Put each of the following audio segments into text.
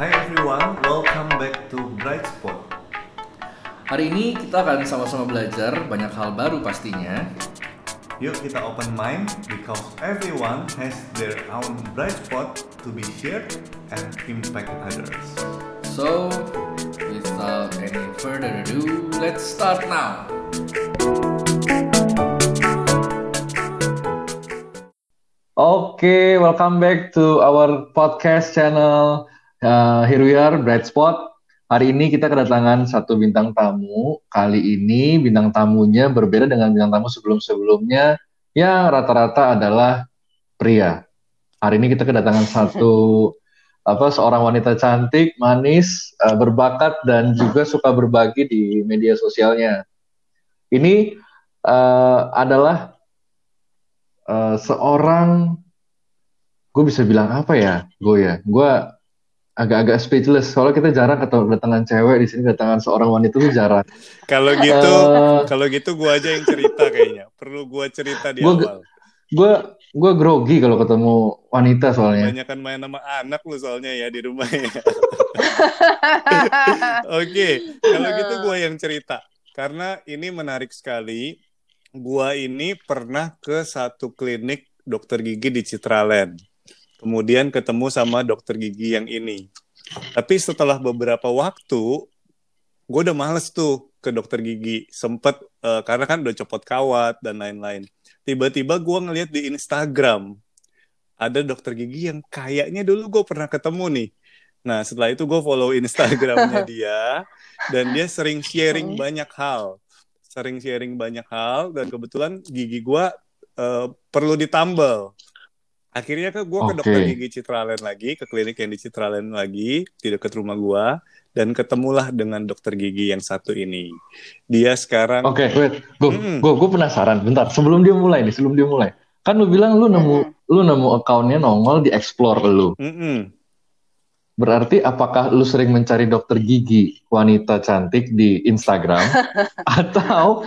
Hi everyone, welcome back to Bright Spot. Hari ini kita akan sama-sama belajar banyak hal baru pastinya. Yuk kita open mind because everyone has their own bright spot to be shared and impact others. So, without any further ado, let's start now. Oke, welcome back to our podcast channel. Uh, here we are, Bright Spot. Hari ini kita kedatangan satu bintang tamu. Kali ini bintang tamunya berbeda dengan bintang tamu sebelum-sebelumnya yang rata-rata adalah pria. Hari ini kita kedatangan satu apa seorang wanita cantik, manis, uh, berbakat dan juga suka berbagi di media sosialnya. Ini uh, adalah uh, seorang gue bisa bilang apa ya gue ya gue agak-agak speechless soalnya kita jarang ketemu kedatangan cewek di sini kedatangan seorang wanita itu jarang Kalau gitu, Eh. kalau gitu gua aja yang cerita kayaknya. Perlu gua cerita di Gua- awal. gue gue grogi kalau ketemu wanita soalnya Banyakan main sama anak lu soalnya ya di rumah ya. Oke, kalau gitu gua yang cerita. Karena ini menarik sekali. Gua ini pernah ke satu klinik dokter gigi di Citraland. Kemudian ketemu sama dokter gigi yang ini. Tapi setelah beberapa waktu, gue udah males tuh ke dokter gigi. Sempet, eh, karena kan udah copot kawat dan lain-lain. Tiba-tiba gue ngeliat di Instagram, ada dokter gigi yang kayaknya dulu gue pernah ketemu nih. Nah, setelah itu gue follow Instagramnya dia, dan dia sering sharing banyak hal. Sering sharing banyak hal, dan kebetulan gigi gue eh, perlu ditambal. Akhirnya ke gue ke Oke. dokter gigi Citraland lagi, ke klinik yang di Citraland lagi, di dekat rumah gue, dan ketemulah dengan dokter gigi yang satu ini. Dia sekarang oke wait gue Mm-mm. gue gue penasaran bentar sebelum dia mulai nih sebelum dia mulai kan lu bilang lu nemu lu nemu akunnya nongol di explore lu Mm-mm. berarti apakah lu sering mencari dokter gigi wanita cantik di Instagram atau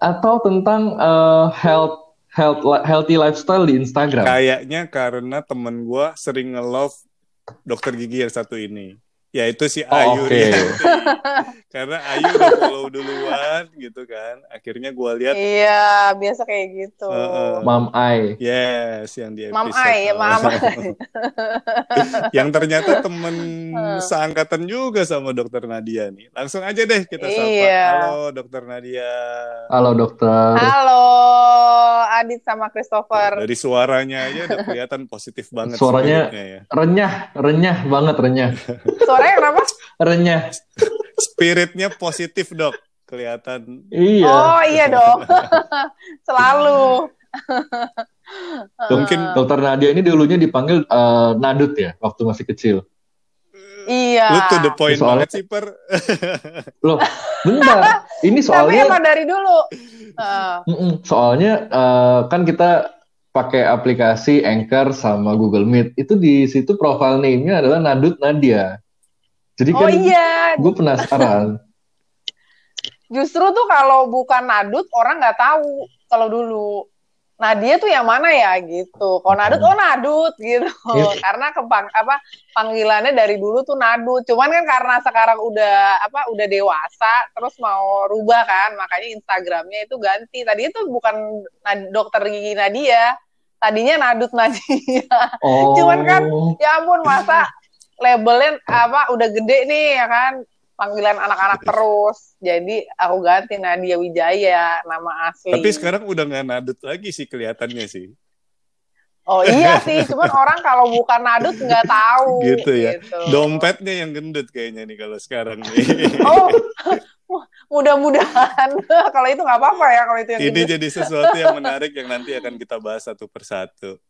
atau tentang eh, health health healthy lifestyle di Instagram Kayaknya karena temen gue sering nge-love dokter gigi yang satu ini. Yaitu si Oh, Ayu oke. Rianti. Karena Ayu udah follow duluan gitu kan. Akhirnya gue lihat, Iya, biasa kayak gitu. Heeh. Mam Ai yes, yang di. Mam Ai, ya, Mam Ai. yang ternyata temen Hmm. seangkatan juga sama dokter Nadia nih. Langsung aja deh kita sapa. Iya. Halo dokter Nadia. halo dokter Halo, Adit sama Christopher. Dari suaranya aja udah kelihatan positif banget. Suaranya- ya. renyah renyah banget renyah Suaranya kenapa? renyah Spiritnya positif dok. Kelihatan iya Oh iya dong. Selalu. Mungkin dokter Nadia ini dulunya dipanggil eh, Nadut ya waktu masih kecil Iya. Lu to the point Soalnya- banget sih, Per. loh bentar ini Tapi soalnya emang dari dulu. Heeh. Mm-mm. Soalnya eh, kan kita pakai aplikasi Anchor sama Google Meet. Itu di situ profile name-nya adalah Nadut Nadia. Jadi oh kan iya, gue penasaran. justru tuh kalau bukan Nadut orang nggak tahu kalau dulu. Nadia tuh yang mana ya gitu. Kalau Nadut oh Nadut gitu. Iya. Karena kepang apa panggilannya dari dulu tuh Nadut. Cuman kan karena sekarang udah apa udah dewasa terus mau rubah kan, makanya Instagramnya itu ganti. Tadi itu bukan dokter gigi Nadia. Tadinya Nadut Nadia. Oh. Cuman kan, ya ampun masa labelnya apa udah gede nih ya kan panggilan anak-anak terus jadi aku ganti Nadia Wijaya nama asli Tapi sekarang udah nggak nadut lagi sih kelihatannya sih. oh iya sih cuman orang kalau bukan nadut nggak tahu Gitu ya. gitu. Dompetnya yang gendut kayaknya nih kalau sekarang nih. oh mudah-mudahan kalau itu nggak apa-apa ya kalau itu yang Ini gitu. jadi sesuatu yang menarik yang nanti akan kita bahas satu persatu.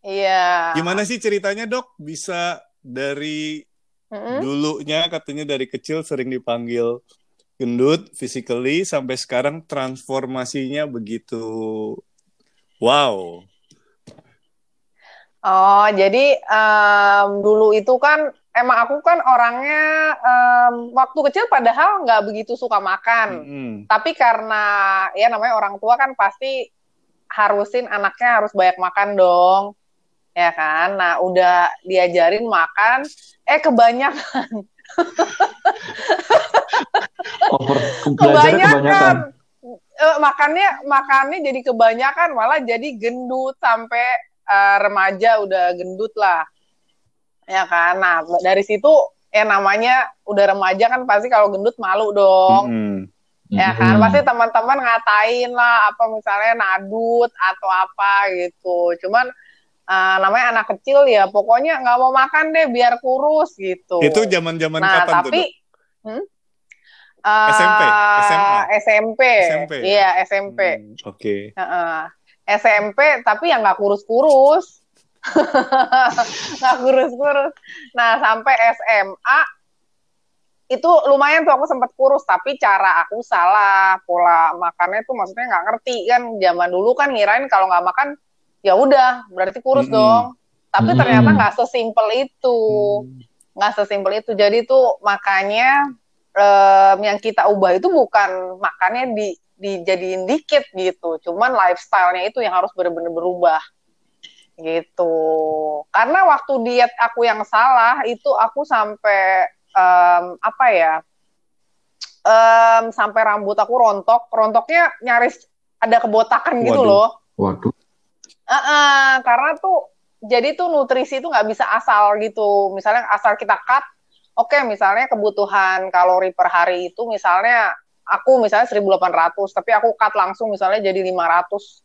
iya Gimana sih ceritanya dok? Bisa dari Mm-mm. dulunya katanya dari kecil sering dipanggil gendut physically sampai sekarang transformasinya begitu wow. Oh, jadi em, dulu itu kan emang aku kan orangnya em, waktu kecil padahal nggak begitu suka makan. Mm-mm. Tapi karena ya namanya orang tua kan pasti harusin anaknya harus banyak makan dong. Ya kan. Nah udah diajarin makan, eh kebanyakan, Over kebanyakan. kebanyakan. Eh, makannya makannya jadi kebanyakan malah jadi gendut sampai eh, remaja udah gendut lah ya kan nah dari situ ya namanya udah remaja kan pasti kalau gendut malu dong Mm-mm. ya kan pasti teman-teman ngatain lah apa misalnya nadut atau apa gitu cuman eh, namanya anak kecil ya pokoknya nggak mau makan deh biar kurus gitu Itu zaman-zaman nah kapan tuh? tapi Dok? hmm? SMP? Eh, SMA? SMP SMP? iya SMP Hmm, Oke. Heeh. SMP tapi yang nggak kurus-kurus nggak kurus-kurus nah sampai SMA itu lumayan tuh aku sempat kurus tapi cara aku salah pola makannya tuh maksudnya nggak ngerti kan zaman dulu kan ngirain kalau nggak makan ya udah berarti kurus Mm-mm. dong tapi Mm-mm. ternyata nggak sesimpel itu Hmm. nggak sesimpel itu jadi tuh makanya em, yang kita ubah itu bukan makannya di dijadiin dikit gitu cuman lifestyle-nya itu yang harus benar-benar berubah gitu karena waktu diet aku yang salah itu aku sampai em, apa ya em, sampai rambut aku rontok rontoknya nyaris ada kebotakan gitu Waduh. loh Waduh. Heeh, karena tuh jadi tuh nutrisi itu nggak bisa asal gitu. Misalnya asal kita cut, oke misalnya kebutuhan kalori per hari itu misalnya aku misalnya 1800, tapi aku cut langsung misalnya jadi 500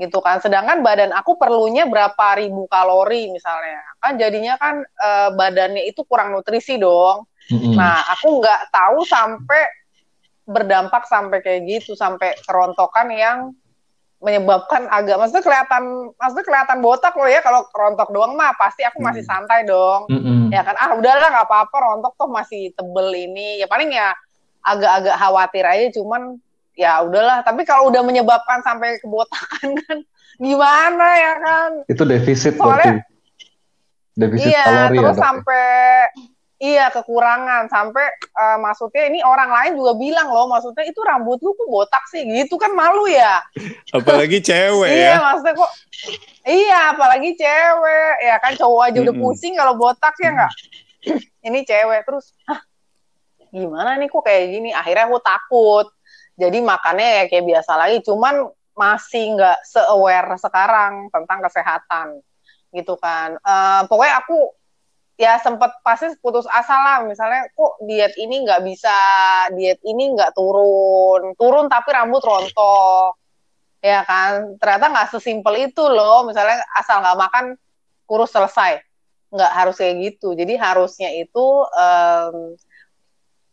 gitu kan. Sedangkan badan aku perlunya berapa ribu kalori misalnya. Kan jadinya kan eh, badannya itu kurang nutrisi dong. Mm-mm. Nah, aku nggak tahu sampai berdampak sampai kayak gitu, sampai kerontokan yang menyebabkan agak, maksudnya kelihatan, maksudnya kelihatan botak loh ya kalau rontok doang mah pasti aku masih Hmm. santai dong, Mm-mm. ya kan? Ah udahlah nggak apa-apa rontok toh masih tebel ini, ya paling ya agak-agak khawatir aja, cuman ya udahlah. Tapi kalau udah menyebabkan sampai kebotakan kan, gimana ya kan? Itu defisit Soalnya- berarti. Defisit iya, kalori ya, terus ya? sampai iya kekurangan sampai eh, maksudnya ini orang lain juga bilang loh, maksudnya itu rambut lu kok botak sih, gitu kan malu ya. Apalagi cewek iya, ya. maksudnya kok iya, apalagi cewek ya kan cowok aja udah pusing kalau botak ya nggak. ini cewek terus, Hah, gimana nih kok kayak gini? Akhirnya aku takut. Jadi makannya ya kayak biasa lagi, cuman masih nggak se-aware sekarang tentang kesehatan gitu kan. Eh, pokoknya aku ya sempet pasti putus asa lah. Misalnya kok diet ini nggak bisa diet ini nggak turun. Turun tapi rambut rontok. Ya kan? Ternyata nggak sesimpel itu loh. Misalnya asal nggak makan kurus selesai. Nggak harus kayak gitu. Jadi harusnya itu em,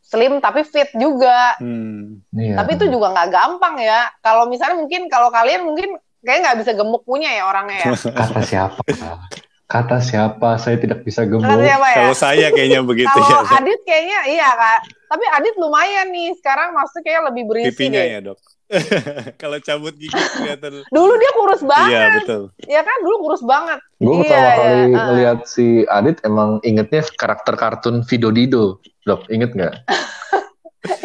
slim tapi fit juga. Hmm. Iya. tapi itu juga nggak gampang ya. Kalau misalnya mungkin kalau kalian mungkin kayak nggak bisa gemuk punya ya orangnya ya. Kata siapa? Kata siapa? Saya tidak bisa gemuk. Ya Kalau saya kayaknya begitu Kalau ya. Adit kayaknya iya kak. Tapi Adit lumayan nih sekarang maksudnya kayak lebih berisi Pipinya deh. ya dok. Kalau cabut gigi kelihatan. Dulu dia kurus Iya banget, betul. ya kan? Dulu kurus banget. Gue Iya, pertama iya, kali ah. ngeliat si Adit emang ingetnya karakter kartun Vido Dido. Dok, inget nggak?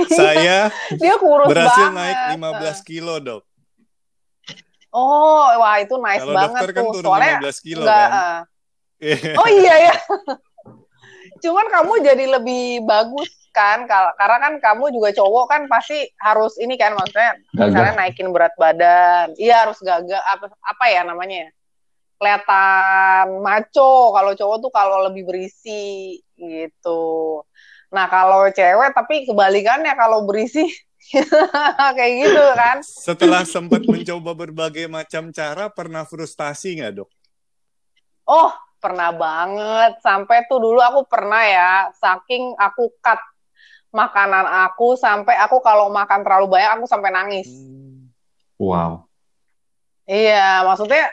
Saya Dia kurus berhasil banget. naik 15 kilo dok. Oh, wah itu nice Kalau banget dokter kan tuh. turun Soalnya 15 kilo nggak, kan. eh. Oh iya ya. Cuman kamu jadi lebih bagus kan, karena kan kamu juga cowok kan pasti harus ini kan maksudnya misalnya Gagah. naikin berat badan, iya harus gagah apa apa ya namanya, ya? kelihatan maco kalau cowok tuh kalau lebih berisi gitu. Nah kalau cewek tapi kebalikannya kalau berisi kayak gitu kan. Setelah sempat mencoba berbagai macam cara, pernah frustasi nggak dok? Oh, pernah banget. Sampai tuh dulu aku pernah ya, saking aku cut makanan aku sampai aku kalau makan terlalu banyak aku sampai nangis. Wow. Iya, maksudnya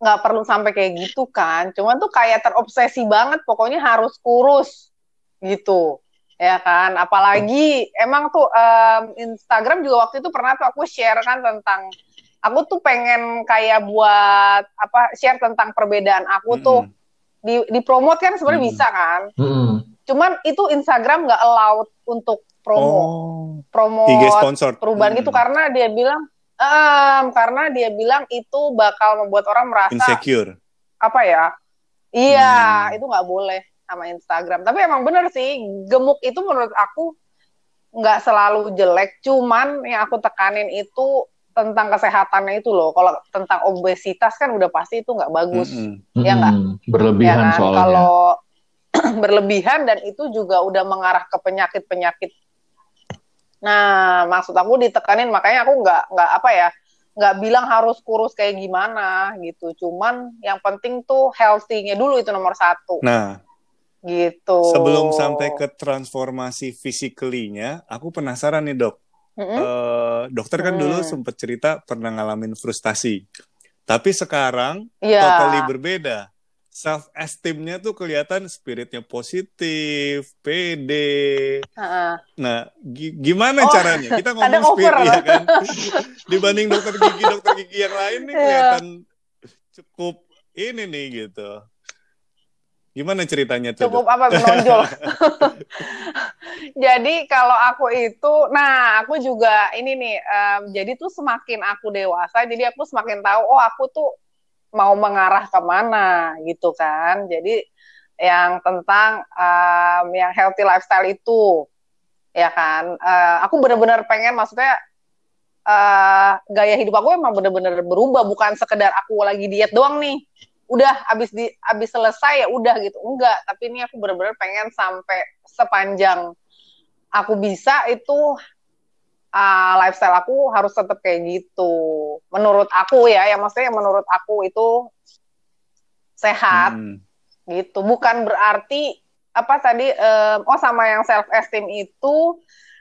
nggak perlu sampai kayak gitu kan. Cuman tuh kayak terobsesi banget, pokoknya harus kurus gitu. Ya kan, apalagi emang tuh em, Instagram juga waktu itu pernah tuh aku share kan tentang aku tuh pengen kayak buat apa share tentang perbedaan aku tuh Mm-mm. di dipromot kan sebenarnya Hmm. bisa kan. Mm-mm. Cuman itu Instagram nggak allowed untuk promo Oh, promo perubahan Hmm. gitu karena dia bilang em, karena dia bilang itu bakal membuat orang merasa Insecure. apa ya? Iya, Hmm. itu nggak boleh sama Instagram. Tapi emang bener sih, gemuk itu menurut aku nggak selalu jelek. Cuman yang aku tekanin itu tentang kesehatannya itu loh. Kalau tentang obesitas kan udah pasti itu nggak bagus. Mm-mm. Ya nggak? Berlebihan ya kan? soalnya. Kalau berlebihan dan itu juga udah mengarah ke penyakit-penyakit. Nah, maksud aku ditekanin makanya aku nggak nggak apa ya nggak bilang harus kurus kayak gimana gitu. Cuman yang penting tuh healthy-nya dulu itu nomor satu Nah, gitu. sebelum sampai ke transformasi physically-nya, aku penasaran nih dok. Mm-mm. Eh, dokter kan Hmm. dulu sempat cerita pernah ngalamin frustasi. Tapi sekarang Iya. totally berbeda. Self esteemnya tuh kelihatan spiritnya positif, pede. Heeh. Nah, gi- gimana Oh, caranya? Kita ngomong spirit ya kan. Dibanding dokter gigi dokter gigi yang lain nih Iya. kelihatan cukup ini nih gitu. Gimana ceritanya tuh? cukup apa menonjol. jadi kalau aku itu, nah aku juga ini nih, em, jadi tuh semakin aku dewasa, jadi aku semakin tahu, oh aku tuh mau mengarah ke mana gitu kan. Jadi yang tentang em, yang healthy lifestyle itu, ya kan. Eh, aku benar-benar pengen, maksudnya eh, gaya hidup aku emang benar-benar berubah, bukan sekedar aku lagi diet doang nih udah habis di habis selesai ya udah gitu. Enggak tapi ini aku benar-benar pengen sampai sepanjang aku bisa itu uh, lifestyle aku harus tetap kayak gitu. Menurut aku ya ya maksudnya menurut aku itu sehat Hmm. gitu. Bukan berarti apa tadi em, oh sama yang self esteem itu.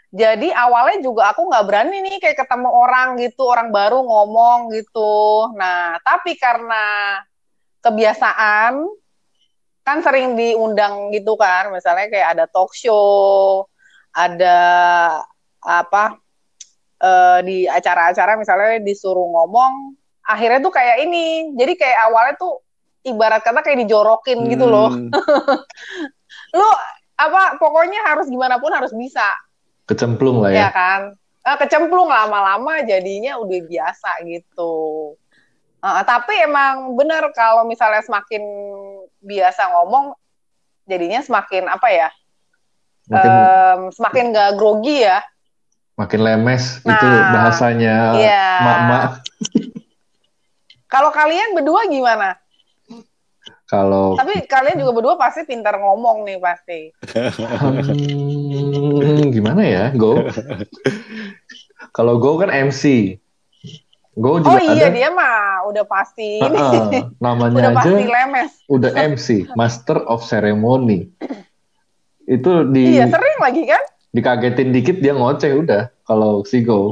Jadi awalnya juga aku nggak berani nih kayak ketemu orang gitu orang baru ngomong gitu. Nah tapi karena kebiasaan kan sering diundang gitu kan. Misalnya kayak ada talk show ada apa eh, di acara-acara misalnya disuruh ngomong akhirnya tuh kayak ini. Jadi kayak awalnya tuh ibarat kata kayak dijorokin gitu loh. Hmm. lu apa pokoknya harus gimana pun harus bisa. Kecemplung lah ya. Ya. kan? Eh, kecemplung lama-lama jadinya udah biasa gitu Eh, tapi emang bener kalau misalnya semakin biasa ngomong jadinya semakin apa ya Makin em, semakin gak grogi ya makin lemes Nah, itu bahasanya iya. mak-mak. kalau kalian berdua gimana Kalau tapi kalian juga berdua pasti pintar ngomong nih pasti Hmm, gimana ya, Go? Kalau Go kan MC. Go juga oh iya ada. dia mah udah pasti ini Ah, namanya udah aja pasti lemes udah MC, Master of Ceremony. Itu di iya sering lagi kan dikagetin dikit dia ngoceh udah kalau si Go.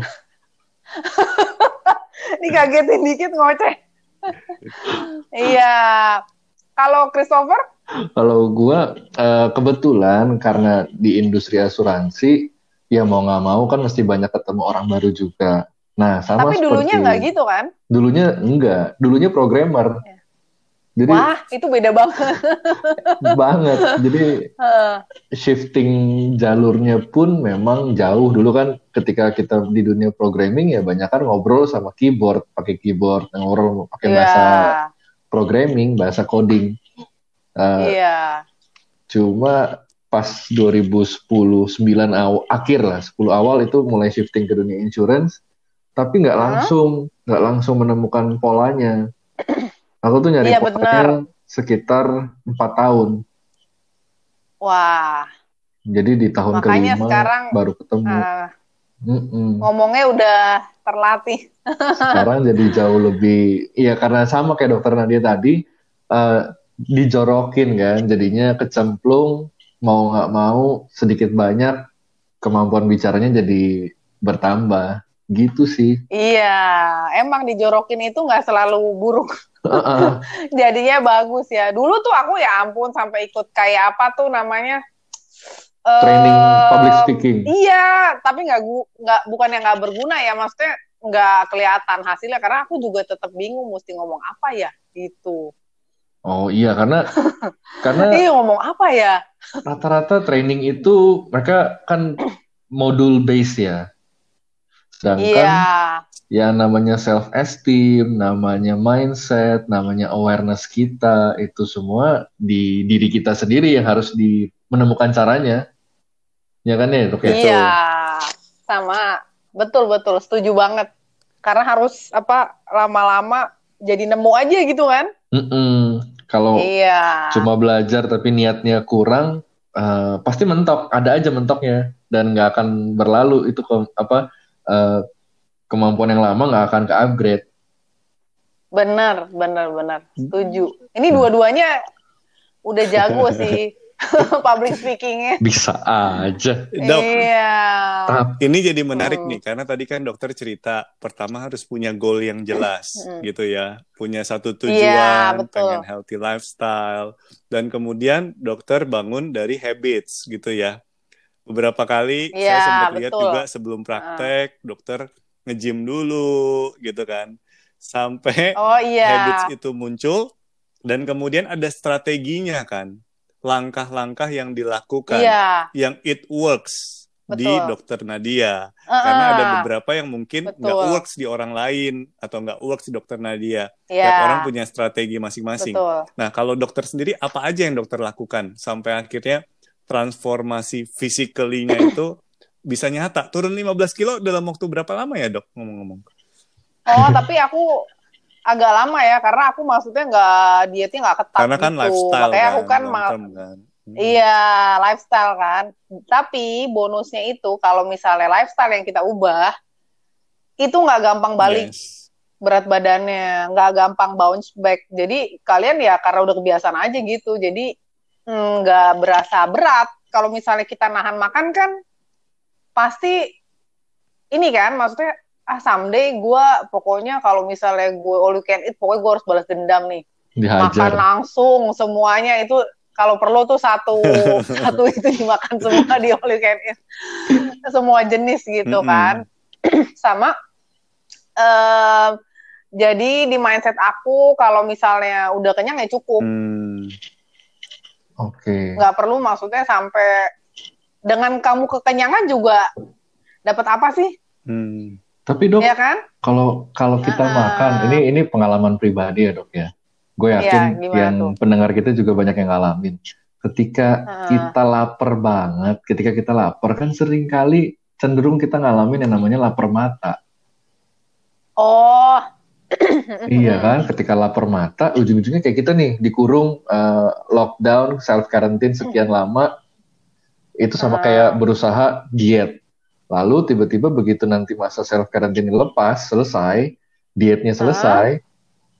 dikagetin dikit ngoceh. iya. Kalau Christopher, Kalau gua eh, kebetulan karena di industri asuransi ya mau nggak mau kan mesti banyak ketemu orang baru juga. Nah, sama tapi dulunya seperti nggak gitu kan? dulunya enggak, dulunya programmer. Ya. Jadi Wah, itu beda banget. banget. Jadi shifting jalurnya pun memang jauh dulu kan ketika kita di dunia programming ya banyak kan ngobrol sama keyboard pakai keyboard ngobrol pakai Iya, bahasa programming bahasa coding Eh, iya. cuma pas 2010 9 awal akhir lah 10 awal itu mulai shifting ke dunia insurance tapi nggak langsung nggak langsung menemukan polanya. Aku tuh nyari Iya, polanya sekitar empat tahun. Wah, jadi di tahun Makanya kelima sekarang, baru ketemu. Mm-mm. ngomongnya udah terlatih. sekarang jadi jauh lebih iya karena sama kayak dokter Nadia tadi eh, dijorokin kan. Jadinya kecemplung mau nggak mau sedikit banyak kemampuan bicaranya jadi bertambah gitu sih Iya, emang dijorokin itu nggak selalu buruk. Jadinya bagus ya. Dulu tuh aku ya ampun sampai ikut kayak apa tuh namanya? Training public speaking Iya, tapi nggak nggak bukan yang nggak berguna ya, maksudnya nggak kelihatan hasilnya karena aku juga tetap bingung mesti ngomong apa ya gitu. oh iya karena karena Iya ngomong apa ya? rata-rata training itu mereka kan modul base ya Sedangkan Iya. yang namanya self esteem, namanya mindset, namanya awareness kita itu semua di diri kita sendiri yang harus di menemukan caranya. Ya kan ya, ya? Iya. Sama. Betul betul. Setuju banget. Karena harus apa lama-lama jadi nemu aja gitu kan? Mm-mm. Kalau Iya. cuma belajar tapi niatnya kurang, eh, pasti mentok. Ada aja mentoknya dan nggak akan berlalu itu ke, apa eh, kemampuan yang lama nggak akan ke upgrade. Bener, bener, bener. Setuju. Ini Hmm. dua-duanya udah jago sih public speakingnya. Bisa aja. Dok, Iya. Tapi ini jadi menarik Hmm. nih karena tadi kan dokter cerita pertama harus punya goal yang jelas Hmm. gitu ya, punya satu Iya, tujuan, betul. pengen healthy lifestyle dan kemudian dokter bangun dari habits gitu ya. Beberapa kali saya Iya, sempat lihat juga sebelum praktek dokter nge-gym dulu gitu kan. Sampai Oh iya. habits itu muncul dan kemudian ada strateginya kan. Langkah-langkah yang dilakukan Iya. yang it works di Betul. dokter Nadia. Karena ada Heeh. beberapa yang mungkin nggak works di orang lain atau nggak works di dokter Nadia. Iya. Tiap orang punya strategi masing-masing. Nah, kalau dokter sendiri apa aja yang dokter lakukan sampai akhirnya transformasi physically-nya itu bisa nyata. Turun 15 kilo dalam waktu berapa lama ya, Dok? Ngomong-ngomong. Oh, tapi aku agak lama ya karena aku maksudnya nggak dietnya nggak ketat Karena kan gitu. lifestyle Makanya kan, aku kan term kan. Hmm. Iya, lifestyle kan. Tapi bonusnya itu kalau misalnya lifestyle yang kita ubah itu nggak gampang balik Yes. berat badannya, nggak gampang bounce back. Jadi kalian ya karena udah kebiasaan aja gitu. Jadi mm, nggak berasa berat. Kalau misalnya kita nahan makan kan pasti ini kan maksudnya ah someday gue pokoknya kalau misalnya gue all you can eat pokoknya gue harus balas dendam nih makan dihajar. langsung semuanya itu kalau perlu tuh satu satu itu dimakan semua di all you can eat semua jenis gitu Mm-mm. kan sama eh, jadi di mindset aku kalau misalnya udah kenyang ya cukup Hmm. Oke. nggak perlu maksudnya sampai dengan kamu kekenyangan juga dapat apa sih Hmm. Tapi dok, ya kan kalau kalau kita Ah. makan, ini ini pengalaman pribadi ya dok ya. Gue yakin Iya, gimana yang tuh? pendengar kita juga banyak yang ngalamin. Ketika Ah. kita lapar banget, ketika kita lapar kan sering kali cenderung kita ngalamin yang namanya lapar mata. oh Iya kan, ketika lapar mata, ujung-ujungnya kayak kita nih dikurung eh, lockdown, self quarantine sekian lama, itu sama Ah. kayak berusaha diet. Lalu tiba-tiba begitu nanti masa self quarantine lepas, selesai, dietnya selesai,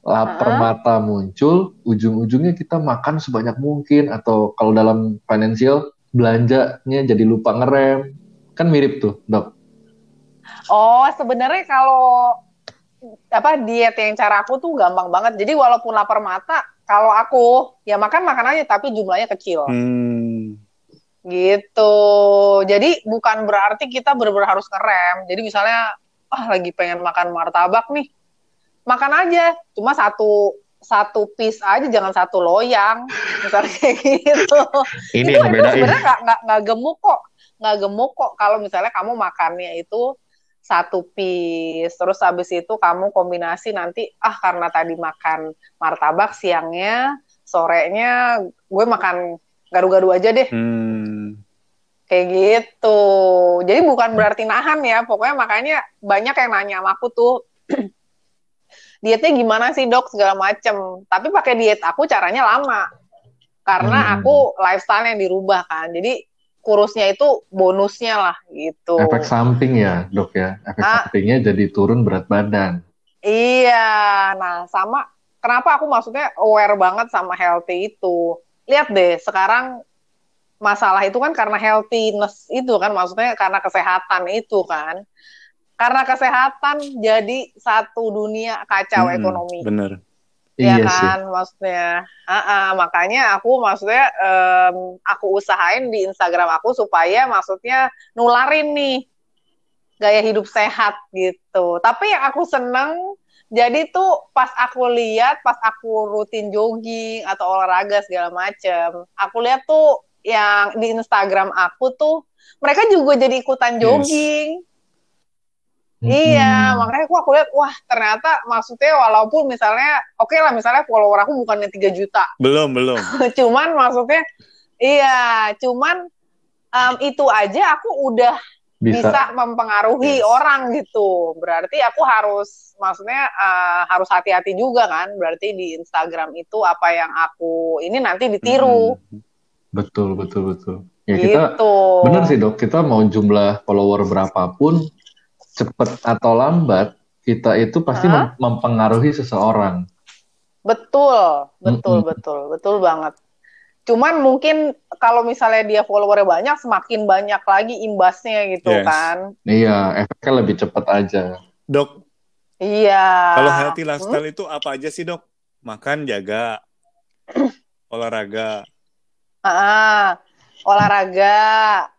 lapar Ah. mata muncul, ujung-ujungnya kita makan sebanyak mungkin atau kalau dalam financial belanjanya jadi lupa ngerem. Kan mirip tuh, Dok. Oh, sebenarnya kalau apa diet yang cara aku tuh gampang banget. Jadi walaupun lapar mata, kalau aku ya makan makan aja tapi jumlahnya kecil. Hmm. Gitu. Jadi bukan berarti kita benar-benar harus ngerem. Jadi misalnya ah lagi pengen makan martabak nih. Makan aja, cuma satu satu piece aja jangan satu loyang. Misalnya kayak gitu. Ini itu yang itu sebenarnya nggak nggak gemuk kok nggak gemuk kok kalau misalnya kamu makannya itu satu piece. Terus habis itu kamu kombinasi nanti ah karena tadi makan martabak siangnya sorenya gue makan gado-gado aja deh. Hmm. kayak gitu. Jadi bukan berarti nahan ya pokoknya makanya banyak yang nanya sama aku tuh dietnya gimana sih dok? Segala macem. Tapi pakai diet aku caranya lama. Karena Hmm. aku lifestyle yang dirubah kan. Jadi kurusnya itu bonusnya lah gitu Efek samping ya, Dok ya. Efek Ah. sampingnya jadi turun berat badan. iya nah sama kenapa aku maksudnya aware banget sama healthy itu lihat deh sekarang masalah itu kan karena healthiness itu kan maksudnya karena kesehatan itu kan karena kesehatan jadi satu dunia kacau Hmm, ekonomi Bener. Ya iya sih. kan maksudnya Ah, ah, makanya aku maksudnya em, aku usahain di Instagram aku supaya maksudnya nularin nih gaya hidup sehat gitu tapi yang aku seneng jadi tuh pas aku lihat pas aku rutin jogging atau olahraga segala macem aku lihat tuh yang di Instagram aku tuh mereka juga jadi ikutan Yes. Jogging Iya, makanya aku, aku lihat, wah ternyata maksudnya walaupun misalnya, oke lah misalnya follower aku bukannya 3 juta, Belum, belum. cuman maksudnya, iya, cuman em, itu aja aku udah bisa. bisa mempengaruhi Yes. orang gitu. Berarti aku harus, maksudnya eh, harus hati-hati juga kan. Berarti di Instagram itu apa yang aku ini nanti ditiru Mm-mm. Betul, betul, betul. Ya kita gitu. bener sih dok, kita mau jumlah follower berapapun, cepet atau lambat, kita itu pasti mempengaruhi seseorang. Betul, betul, Mm-mm. betul, betul banget. Cuman mungkin kalau misalnya dia followernya banyak, semakin banyak lagi imbasnya gitu Yes. kan. Iya, efeknya lebih cepet aja. Dok, Iya. kalau healthy Hmm? lifestyle itu apa aja sih, Dok? Makan, jaga, olahraga. Ah, olahraga.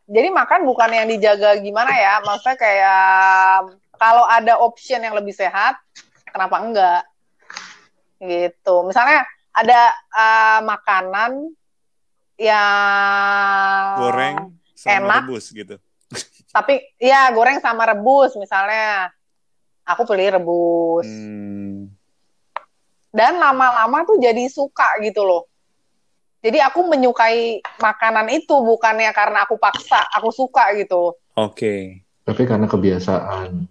Jadi makan bukan yang dijaga gimana ya? Maksudnya kayak kalau ada option yang lebih sehat, kenapa enggak? Gitu. Misalnya ada ah, makanan yang Goreng sama enak. rebus gitu. Tapi ya goreng sama rebus misalnya. Aku pilih rebus. Hmm. Dan lama-lama tuh jadi suka gitu loh. Jadi aku menyukai makanan itu bukannya karena aku paksa, aku suka gitu. Oke. Tapi karena kebiasaan.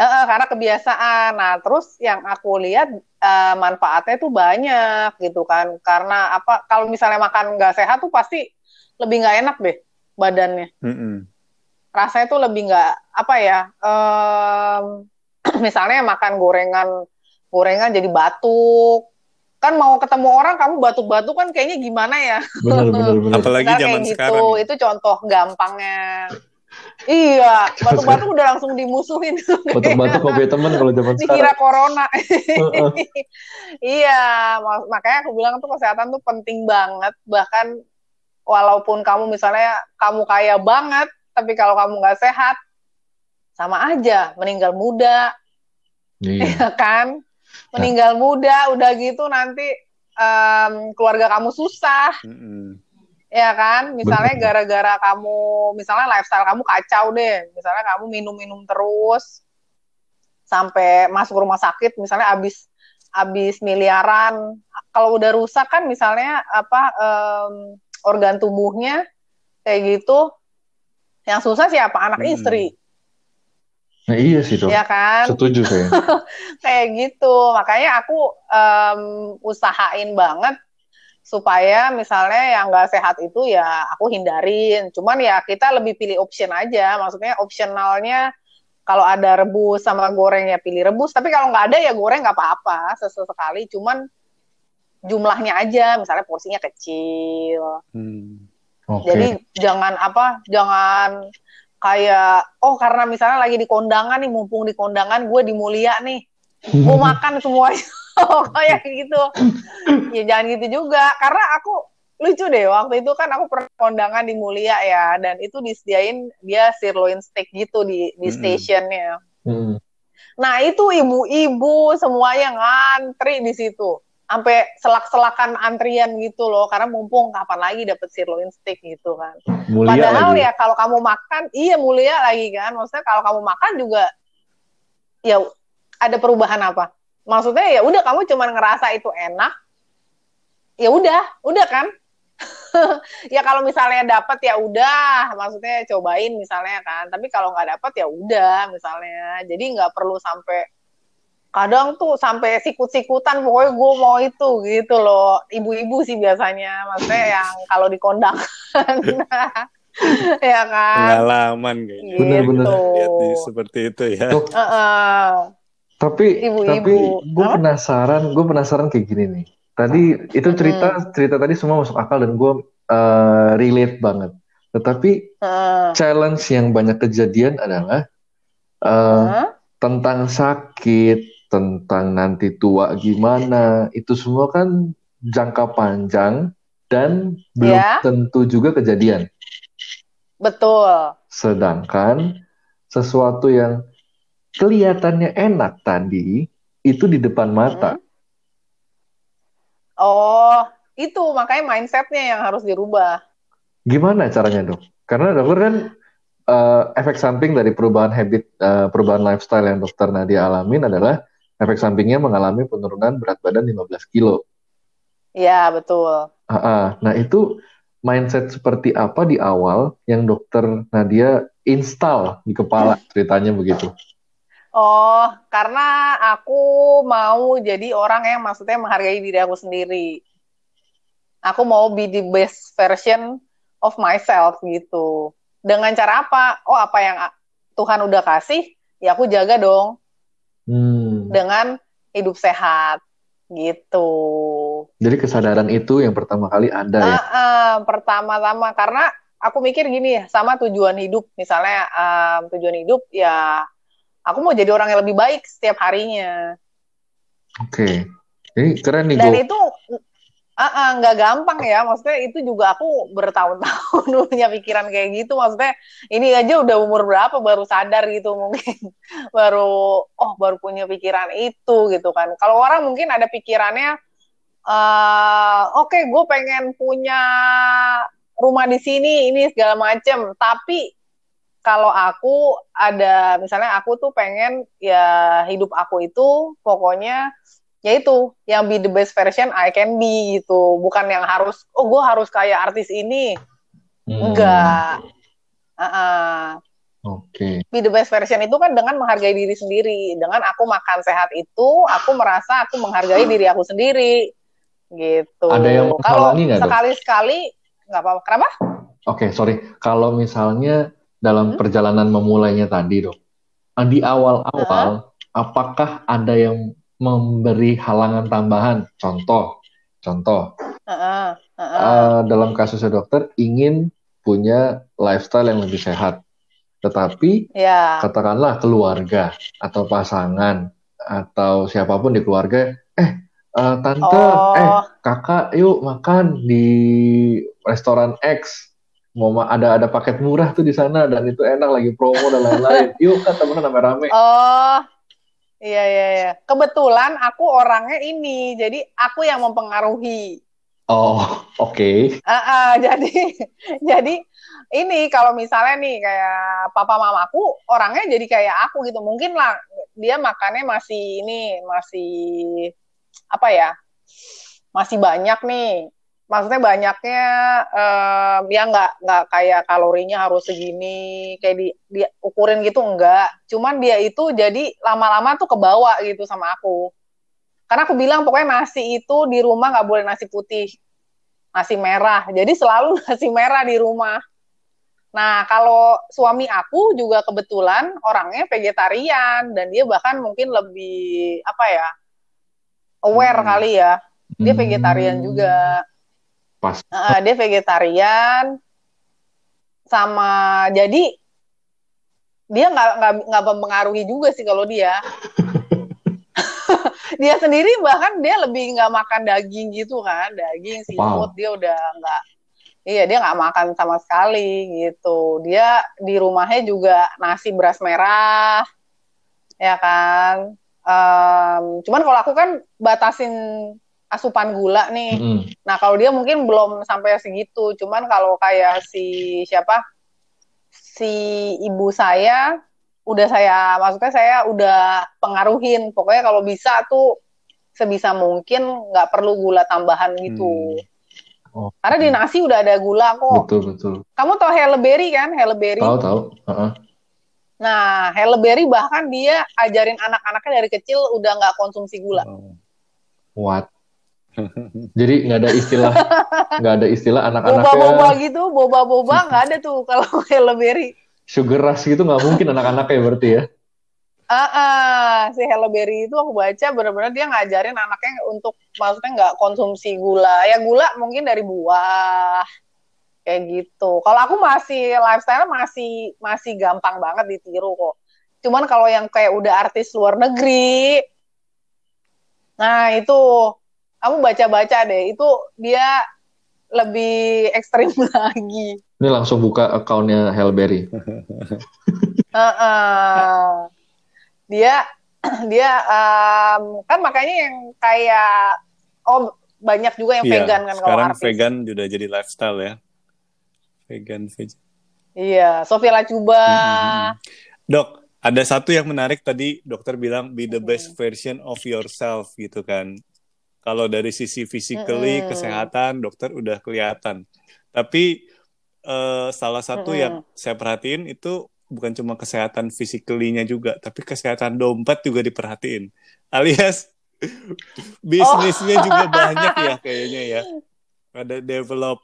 Eh, eh, karena kebiasaan. Nah, terus yang aku lihat eh, manfaatnya tuh banyak gitu kan. Karena apa? Kalau misalnya makan nggak sehat tuh pasti lebih nggak enak deh badannya. Mm-mm. Rasanya tuh lebih nggak apa ya? em, misalnya makan gorengan, gorengan jadi batuk. Kan mau ketemu orang kamu batuk-batuk kan kayaknya gimana ya? Bener, bener, bener. Apalagi zaman kayak gitu, sekarang. ya. itu contoh gampangnya. Iya, batuk-batuk udah langsung dimusuhin. Batuk-batuk kopi temen kalau zaman Dikira sekarang. corona. Heeh. iya, mak- makanya aku bilang tuh kesehatan tuh penting banget. Bahkan walaupun kamu misalnya kamu kaya banget, tapi kalau kamu nggak sehat, sama aja meninggal muda, Iya. ya kan? Meninggal muda, udah gitu nanti em, keluarga kamu susah. Mm-mm. Ya kan, misalnya Bener. gara-gara kamu, misalnya lifestyle kamu kacau deh, misalnya kamu minum-minum terus sampai masuk rumah sakit, misalnya habis habis miliaran. Kalau udah rusak kan, misalnya apa em, organ tubuhnya kayak gitu, yang susah siapa? Anak Hmm. istri, Nah iya sih dok. ya kan? Setuju saya. kayak gitu. Makanya aku em, usahain banget supaya misalnya yang nggak sehat itu ya aku hindarin. Cuman ya kita lebih pilih option aja. Maksudnya opsionalnya kalau ada rebus sama goreng ya pilih rebus. Tapi kalau nggak ada ya goreng nggak apa-apa sesekali. Cuman jumlahnya aja. Misalnya porsinya kecil. Hmm. Oke. Jadi jangan apa, jangan kayak oh karena misalnya lagi di kondangan nih, mumpung di kondangan gue di mulia nih, gue makan semuanya kayak gitu. Ya jangan gitu juga, karena aku lucu deh waktu itu kan aku pernah kondangan di mulia ya, dan itu disediain dia sirloin steak gitu di di Mm-mm. stationnya. Hmm. Nah itu ibu-ibu semuanya ngantri di situ. Sampai selak-selakan antrian gitu loh. Karena mumpung kapan lagi dapet sirloin steak gitu kan. Mulia Padahal lagi. ya kalau kamu makan, iya mulia lagi kan. Maksudnya kalau kamu makan juga, ya ada perubahan apa? Maksudnya ya udah kamu cuma ngerasa itu enak, ya udah, udah kan? ya kalau misalnya dapat ya udah, maksudnya cobain misalnya kan. Tapi kalau nggak dapat ya udah misalnya. Jadi nggak perlu sampai kadang tuh sampai sikut-sikutan pokoknya gue mau itu gitu loh ibu-ibu sih biasanya maksudnya yang kalau di kondangan ya kan Pengalaman kayaknya. Gitu Lihat di seperti itu ya. Dok, Heeh. tapi Ibu-ibu. tapi gue penasaran, gue penasaran kayak gini nih. Tadi itu cerita cerita tadi semua masuk akal dan gue eh, relate banget. Tetapi Heeh. challenge yang banyak kejadian adalah eh, Heeh. tentang sakit, tentang nanti tua gimana, itu semua kan jangka panjang dan belum Ya. tentu juga kejadian. betul Sedangkan sesuatu yang kelihatannya enak tadi itu di depan mata. Hmm. oh itu makanya mindsetnya yang harus dirubah Gimana caranya dok? Karena dokter kan eh, efek samping dari perubahan habit, eh, perubahan lifestyle yang dokter Nadia alamin adalah efek sampingnya mengalami penurunan berat badan 15 kilo. Iya, betul. Ah, ah. Nah itu mindset seperti apa di awal yang dokter Nadia install di kepala ceritanya begitu? Oh, karena aku mau jadi orang yang maksudnya menghargai diri aku sendiri. Aku mau be the best version of myself gitu. Dengan cara apa? Oh, apa yang Tuhan udah kasih, ya aku jaga dong Hmm. Dengan hidup sehat gitu. Jadi kesadaran itu yang pertama kali ada ya. Ah, ah, pertama-tama karena aku mikir gini ya, sama tujuan hidup. Misalnya um, tujuan hidup ya aku mau jadi orang yang lebih baik setiap harinya. Oke. Ini keren nih Dan Go. itu ah, nggak gampang ya. Maksudnya itu juga aku bertahun-tahun punya pikiran kayak gitu. Maksudnya ini aja udah umur berapa baru sadar gitu mungkin. baru oh baru punya pikiran itu gitu kan. Kalau orang mungkin ada pikirannya eh oke gue pengen punya rumah di sini ini segala macem. Tapi kalau aku ada misalnya aku tuh pengen ya hidup aku itu pokoknya ya itu yang be the best version I can be gitu bukan yang harus oh gue harus kayak artis ini Hmm. enggak Ah-ah. Oke. be the best version itu kan dengan menghargai diri sendiri dengan aku makan sehat itu aku merasa aku menghargai diri aku sendiri gitu Ada yang kalau menghalangi nggak, Dok? sekali sekali nggak apa-apa kenapa Oke, sorry. Kalau misalnya dalam Hmm? perjalanan memulainya tadi, dok, di awal-awal, apakah ada yang memberi halangan tambahan? Contoh, contoh, Heeh, heeh. eh, dalam kasusnya dokter ingin punya lifestyle yang lebih sehat, tetapi ya katakanlah keluarga atau pasangan atau siapa pun di keluarga, eh, eh, tante, oh eh, kakak, yuk makan di restoran X. Mau ma- ada ada paket murah tuh di sana dan itu enak lagi promo dan lain-lain. Yuk kan temen rame-rame. Oh, iya iya iya. Kebetulan aku orangnya ini, jadi aku yang mempengaruhi. Oh, oke. Ah, ah, jadi jadi ini kalau misalnya nih kayak papa mamaku orangnya jadi kayak aku gitu. Mungkin lah dia makannya masih ini masih apa ya? Masih banyak nih. Maksudnya banyaknya em, ya nggak nggak kayak kalorinya harus segini kayak di dia ukurin gitu enggak. Cuman dia itu jadi lama-lama tuh kebawa gitu sama aku. Karena aku bilang pokoknya nasi itu di rumah nggak boleh nasi putih nasi merah. Jadi selalu nasi merah di rumah. Nah, kalau suami aku juga kebetulan orangnya vegetarian dan dia bahkan mungkin lebih apa ya? aware Hmm. kali ya. Dia Hmm, vegetarian juga. Pas. Heeh, dia vegetarian sama jadi dia nggak nggak nggak mempengaruhi juga sih kalau dia. dia sendiri bahkan dia lebih nggak makan daging gitu kan, daging seafood Wow. dia udah nggak. Iya dia nggak makan sama sekali gitu. Dia di rumahnya juga nasi beras merah, ya kan. Em, cuman kalau aku kan batasin asupan gula nih. Mm-mm. Nah, kalau dia mungkin belum sampai segitu. Cuman kalau kayak si siapa? Si ibu saya udah saya maksudnya saya udah pengaruhin. Pokoknya kalau bisa tuh sebisa mungkin nggak perlu gula tambahan gitu. Hmm. Oh. Karena di nasi udah ada gula kok. Betul betul. Kamu tahu Halle Berry kan? Halle Berry. Tahu tahu. Heeh. Nah, Halle Berry bahkan dia ajarin anak-anaknya dari kecil udah nggak konsumsi gula. Oh. What? Jadi nggak ada istilah nggak ada istilah Boba-boba anak-anaknya gitu, boba-boba nggak ada tuh kalau Halle Berry. sugar rush gitu nggak mungkin anak-anaknya berarti ya. Ah, ah, si Halle Berry itu aku baca benar-benar dia ngajarin anaknya untuk maksudnya nggak konsumsi gula. Ya gula mungkin dari buah kayak gitu. Kalau aku masih lifestyle masih masih gampang banget ditiru kok. Cuman kalau yang kayak udah artis luar negeri, nah itu kamu baca-baca deh, itu dia lebih ekstrim lagi. Ini langsung buka akunnya Hellberry. Heeh. Dia dia em, kan makanya yang kayak oh banyak juga yang Iya, vegan kan kalau sekarang artis. vegan sudah jadi lifestyle ya. Vegan, vegan. Iya, Sofia Lacuba. Hmm. Dok, ada satu yang menarik tadi dokter bilang be the best version of yourself gitu kan. Kalau dari sisi physically, Mm-mm. kesehatan, dokter udah kelihatan. Tapi eh, salah satu Mm-mm. yang saya perhatiin itu bukan cuma kesehatan physically-nya juga, tapi kesehatan dompet juga diperhatiin. Alias bisnisnya juga banyak ya kayaknya ya. Ada develop.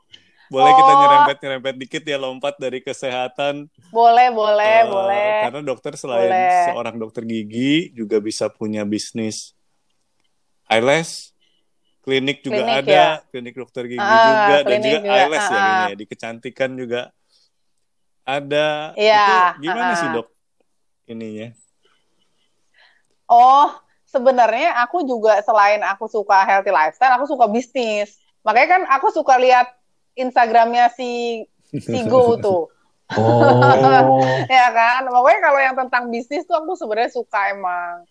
Boleh kita Oh. nyerempet-nyerempet dikit ya lompat dari kesehatan Boleh, boleh, Eh, boleh. Karena dokter selain Boleh. seorang dokter gigi juga bisa punya bisnis eyelash, klinik juga Klinik, ada, ya. klinik dokter gigi Ah, juga dan juga, juga, eyelash ya ah, kayaknya ah. ya. di kecantikan juga ada. Iya, Itu gimana ah, sih ah. dok ininya? Oh, sebenarnya aku juga selain aku suka healthy lifestyle, aku suka bisnis. Makanya kan aku suka lihat Instagramnya si si Go tuh. Oh, ya kan pokoknya kalau yang tentang bisnis tuh aku sebenarnya suka emang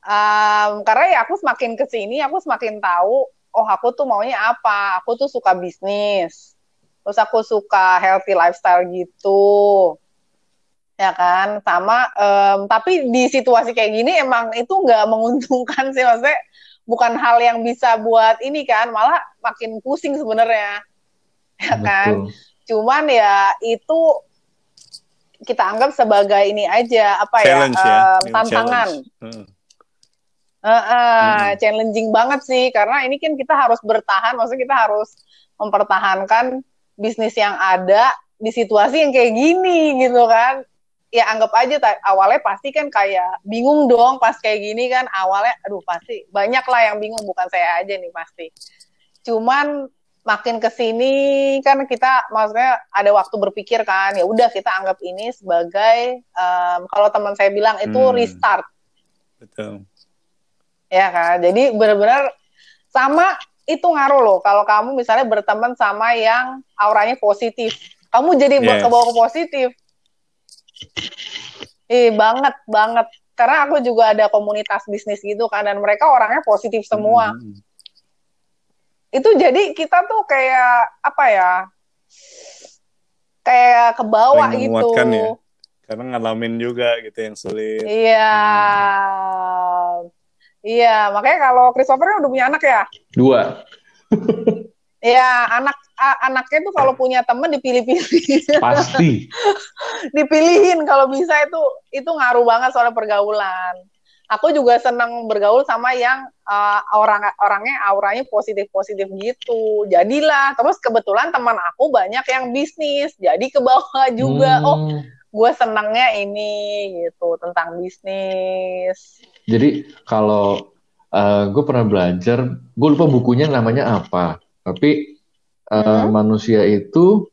Em, karena ya aku semakin ke sini aku semakin tahu oh aku tuh maunya apa? Aku tuh suka bisnis. Terus aku suka healthy lifestyle gitu. Ya kan? Sama em, tapi di situasi kayak gini emang itu nggak menguntungkan sih. Maksudnya bukan hal yang bisa buat ini kan malah makin pusing sebenarnya. Ya kan? Betul. cuman ya itu kita anggap sebagai ini aja apa challenge ya, ya, em, new tantangan. Challenge. Heeh. Eh, eh, Hmm. challenging banget sih karena ini kan kita harus bertahan maksudnya kita harus mempertahankan bisnis yang ada di situasi yang kayak gini gitu kan ya anggap aja awalnya pasti kan kayak bingung dong pas kayak gini kan awalnya aduh pasti banyak lah yang bingung bukan saya aja nih pasti cuman makin ke sini kan kita maksudnya ada waktu berpikir kan ya udah kita anggap ini sebagai em, kalau teman saya bilang itu Hmm. restart Betul. Ya kan jadi benar-benar sama itu ngaruh loh kalau kamu misalnya berteman sama yang auranya positif kamu jadi Yes. ke bawah ke positif eh banget banget karena aku juga ada komunitas bisnis gitu kan dan mereka orangnya positif semua Hmm. itu jadi kita tuh kayak apa ya kayak ke bawah gitu ya. Karena ngalamin juga gitu yang sulit. iya iya makanya kalau Christopher kan udah punya anak ya Dua. Ya, anak anaknya tuh kalau punya temen dipilih-pilih. Pasti. Dipilihin kalau bisa itu itu ngaruh banget soal pergaulan. Aku juga seneng bergaul sama yang uh, orang orangnya auranya positif-positif gitu. Jadilah, terus kebetulan teman aku banyak yang bisnis, jadi ke bawah juga. Oh, Hmm. gue senengnya ini gitu tentang bisnis. Jadi kalau gue pernah belajar, gue lupa bukunya namanya apa, tapi eh, Hmm. manusia itu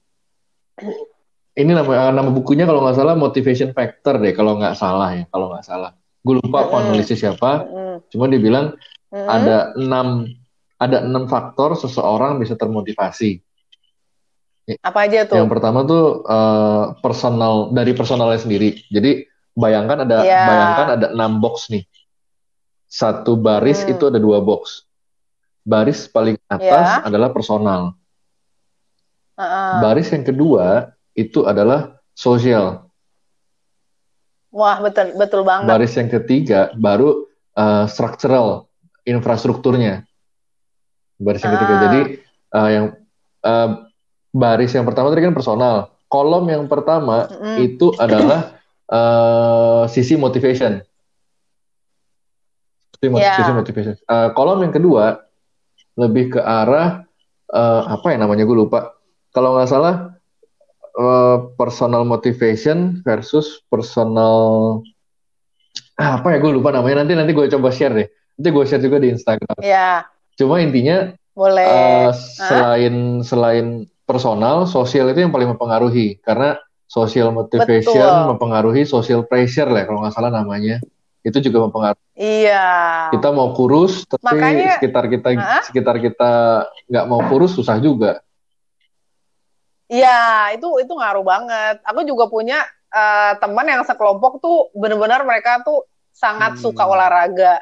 ini nama nama bukunya kalau nggak salah motivation factor deh, kalau nggak salah ya, kalau nggak salah. Gue lupa Hmm. penulisnya siapa, Mm-mm. cuma dia bilang Mm-mm. ada enam ada enam faktor seseorang bisa termotivasi. Apa aja tuh? Yang pertama tuh eh, personal dari personalnya sendiri. Jadi bayangkan ada Iya. bayangkan ada enam box nih. Satu baris Hmm. itu ada dua box. Baris paling atas Iya. adalah personal. Heeh. Baris yang kedua itu adalah sosial. Wah, betul betul banget. Baris yang ketiga baru eh, structural infrastrukturnya. Baris yang ketiga. Ah. Jadi eh, yang eh, baris yang pertama tadi kan personal. Kolom yang pertama Mm-mm. itu adalah eh, sisi motivation. Sisi, Ya. sisi motivation. Eh, kolom yang kedua lebih ke arah eh, apa ya namanya gue lupa. Kalau nggak salah eh, personal motivation versus personal ah, apa ya gue lupa namanya. Nanti nanti gue coba share deh. Nanti gue share juga di Instagram. Ya, Cuma intinya boleh. Eh, selain selain personal, sosial itu yang paling mempengaruhi karena social motivation Betul. mempengaruhi social pressure lah kalau nggak salah namanya. Itu juga mempengaruhi. Iya. Kita mau kurus, tapi Makanya- sekitar kita Hah? sekitar kita nggak mau kurus susah juga. Iya, itu itu ngaruh banget. Aku juga punya eh, teman yang sekelompok tuh bener-bener mereka tuh sangat Hmm. suka olahraga.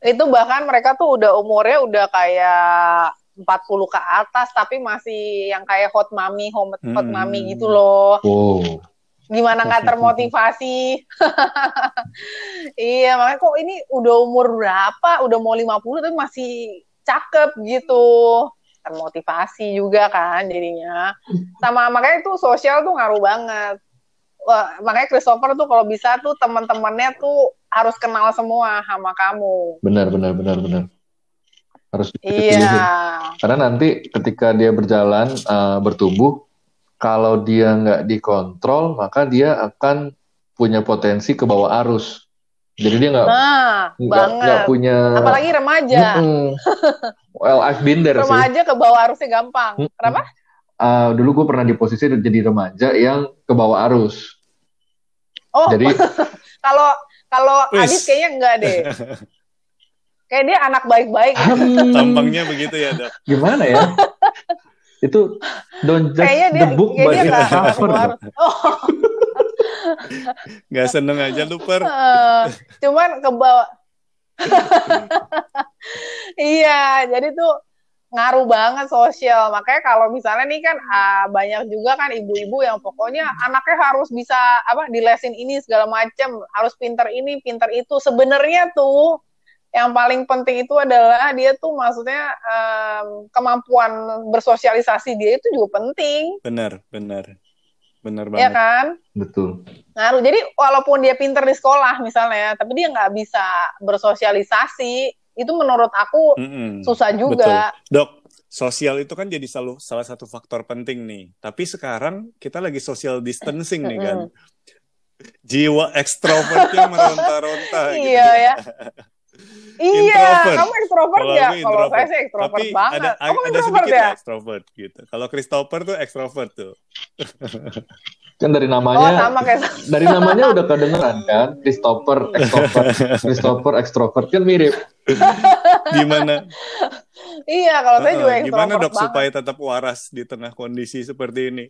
Itu bahkan mereka tuh udah umurnya udah kayak 40 ke atas tapi masih yang kayak hot mami, hot, hot Hmm. mami gitu loh. Wow. Gimana nggak termotivasi? iya, makanya kok ini udah umur berapa? Udah mau 50 tapi masih cakep gitu. Termotivasi juga kan jadinya. Sama makanya tuh sosial tuh ngaruh banget. Wah, makanya Christopher tuh kalau bisa tuh teman-temannya tuh harus kenal semua sama kamu. Benar, benar, benar, benar. Harus Iya. Karena nanti ketika dia berjalan, eh, bertumbuh, kalau dia nggak dikontrol, maka dia akan punya potensi ke bawah arus. Jadi dia nggak Nah, nggak punya. Apalagi remaja. Mm-mm. Well, I've been there sih. Remaja ke bawah arusnya gampang. Kenapa? Ah, dulu gue pernah di posisi jadi remaja yang ke bawah arus. Oh, Jadi kalau kalau. Adit kayaknya enggak deh. Kayak dia anak baik-baik. hmm, Tampangnya begitu ya, Dok. gimana ya? Itu don't judge Kayaknya dia the book kayak by dia its cover. Oh, Nggak seneng aja lu, Per. eh, cuman ke bawah. iya, jadi tuh ngaruh banget sosial. Makanya kalau misalnya nih kan ah, banyak juga kan ibu-ibu yang pokoknya anaknya harus bisa apa dilesin ini segala macam, harus pinter ini, pinter itu. Sebenarnya tuh yang paling penting itu adalah dia tuh maksudnya em, kemampuan bersosialisasi dia itu juga penting, Benar, benar. Benar ya banget. kan? Betul. ngaruh. Jadi walaupun dia pinter di sekolah misalnya, tapi dia nggak bisa bersosialisasi, itu menurut aku Mm-mm. susah juga. Dok, sosial itu kan jadi selalu salah satu faktor penting nih. Tapi sekarang kita lagi social distancing nih kan. Jiwa ekstrovertnya meronta-ronta gitu. Iya ya. Iya, Introvert. kamu ekstrovert Kalau ya? aku Kalau introvert. saya sih ekstrovert Tapi banget. ada kamu ada ekstrovert sedikit ya? lah ekstrovert gitu. Kalau Christopher tuh ekstrovert tuh. Kan dari Oh, namanya sama kayak dari namanya udah kedengeran kan Christopher extrovert Christopher extrovert kan mirip Gimana? Iya, kalau saya juga ekstrovert Gimana dok banget. supaya tetap waras di tengah kondisi seperti ini?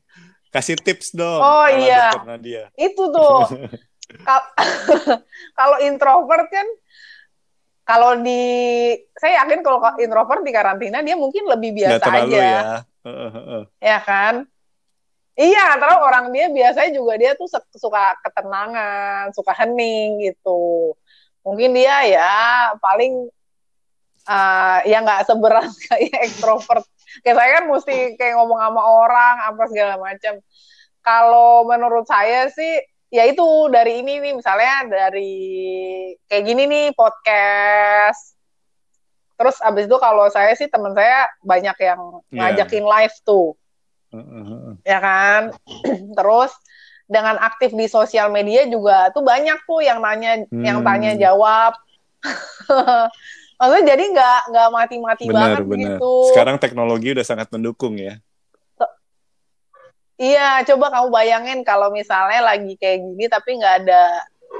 Kasih tips dong. Oh, iya. Nadia. Itu tuh. Kal- kalau introvert kan kalau di saya yakin kalau introvert di karantina dia mungkin lebih biasa terlalu aja. ya. Ya kan? Iya, terus orang dia biasanya juga dia tuh suka ketenangan, suka hening gitu. Mungkin dia ya paling eh, ya nggak seberat kayak ekstrovert. Kayak saya kan mesti kayak ngomong sama orang apa segala macam. Kalau menurut saya sih ya itu dari ini nih misalnya dari kayak gini nih podcast. Terus abis itu kalau saya sih teman saya banyak yang Iya. ngajakin live tuh Heeh, heeh. ya kan terus dengan aktif di sosial media juga tuh banyak tuh yang nanya yang Hmm. tanya jawab maksudnya jadi nggak nggak mati-mati banget benar. gitu Sekarang teknologi udah sangat mendukung ya. Iya coba kamu bayangin kalau misalnya lagi kayak gini tapi nggak ada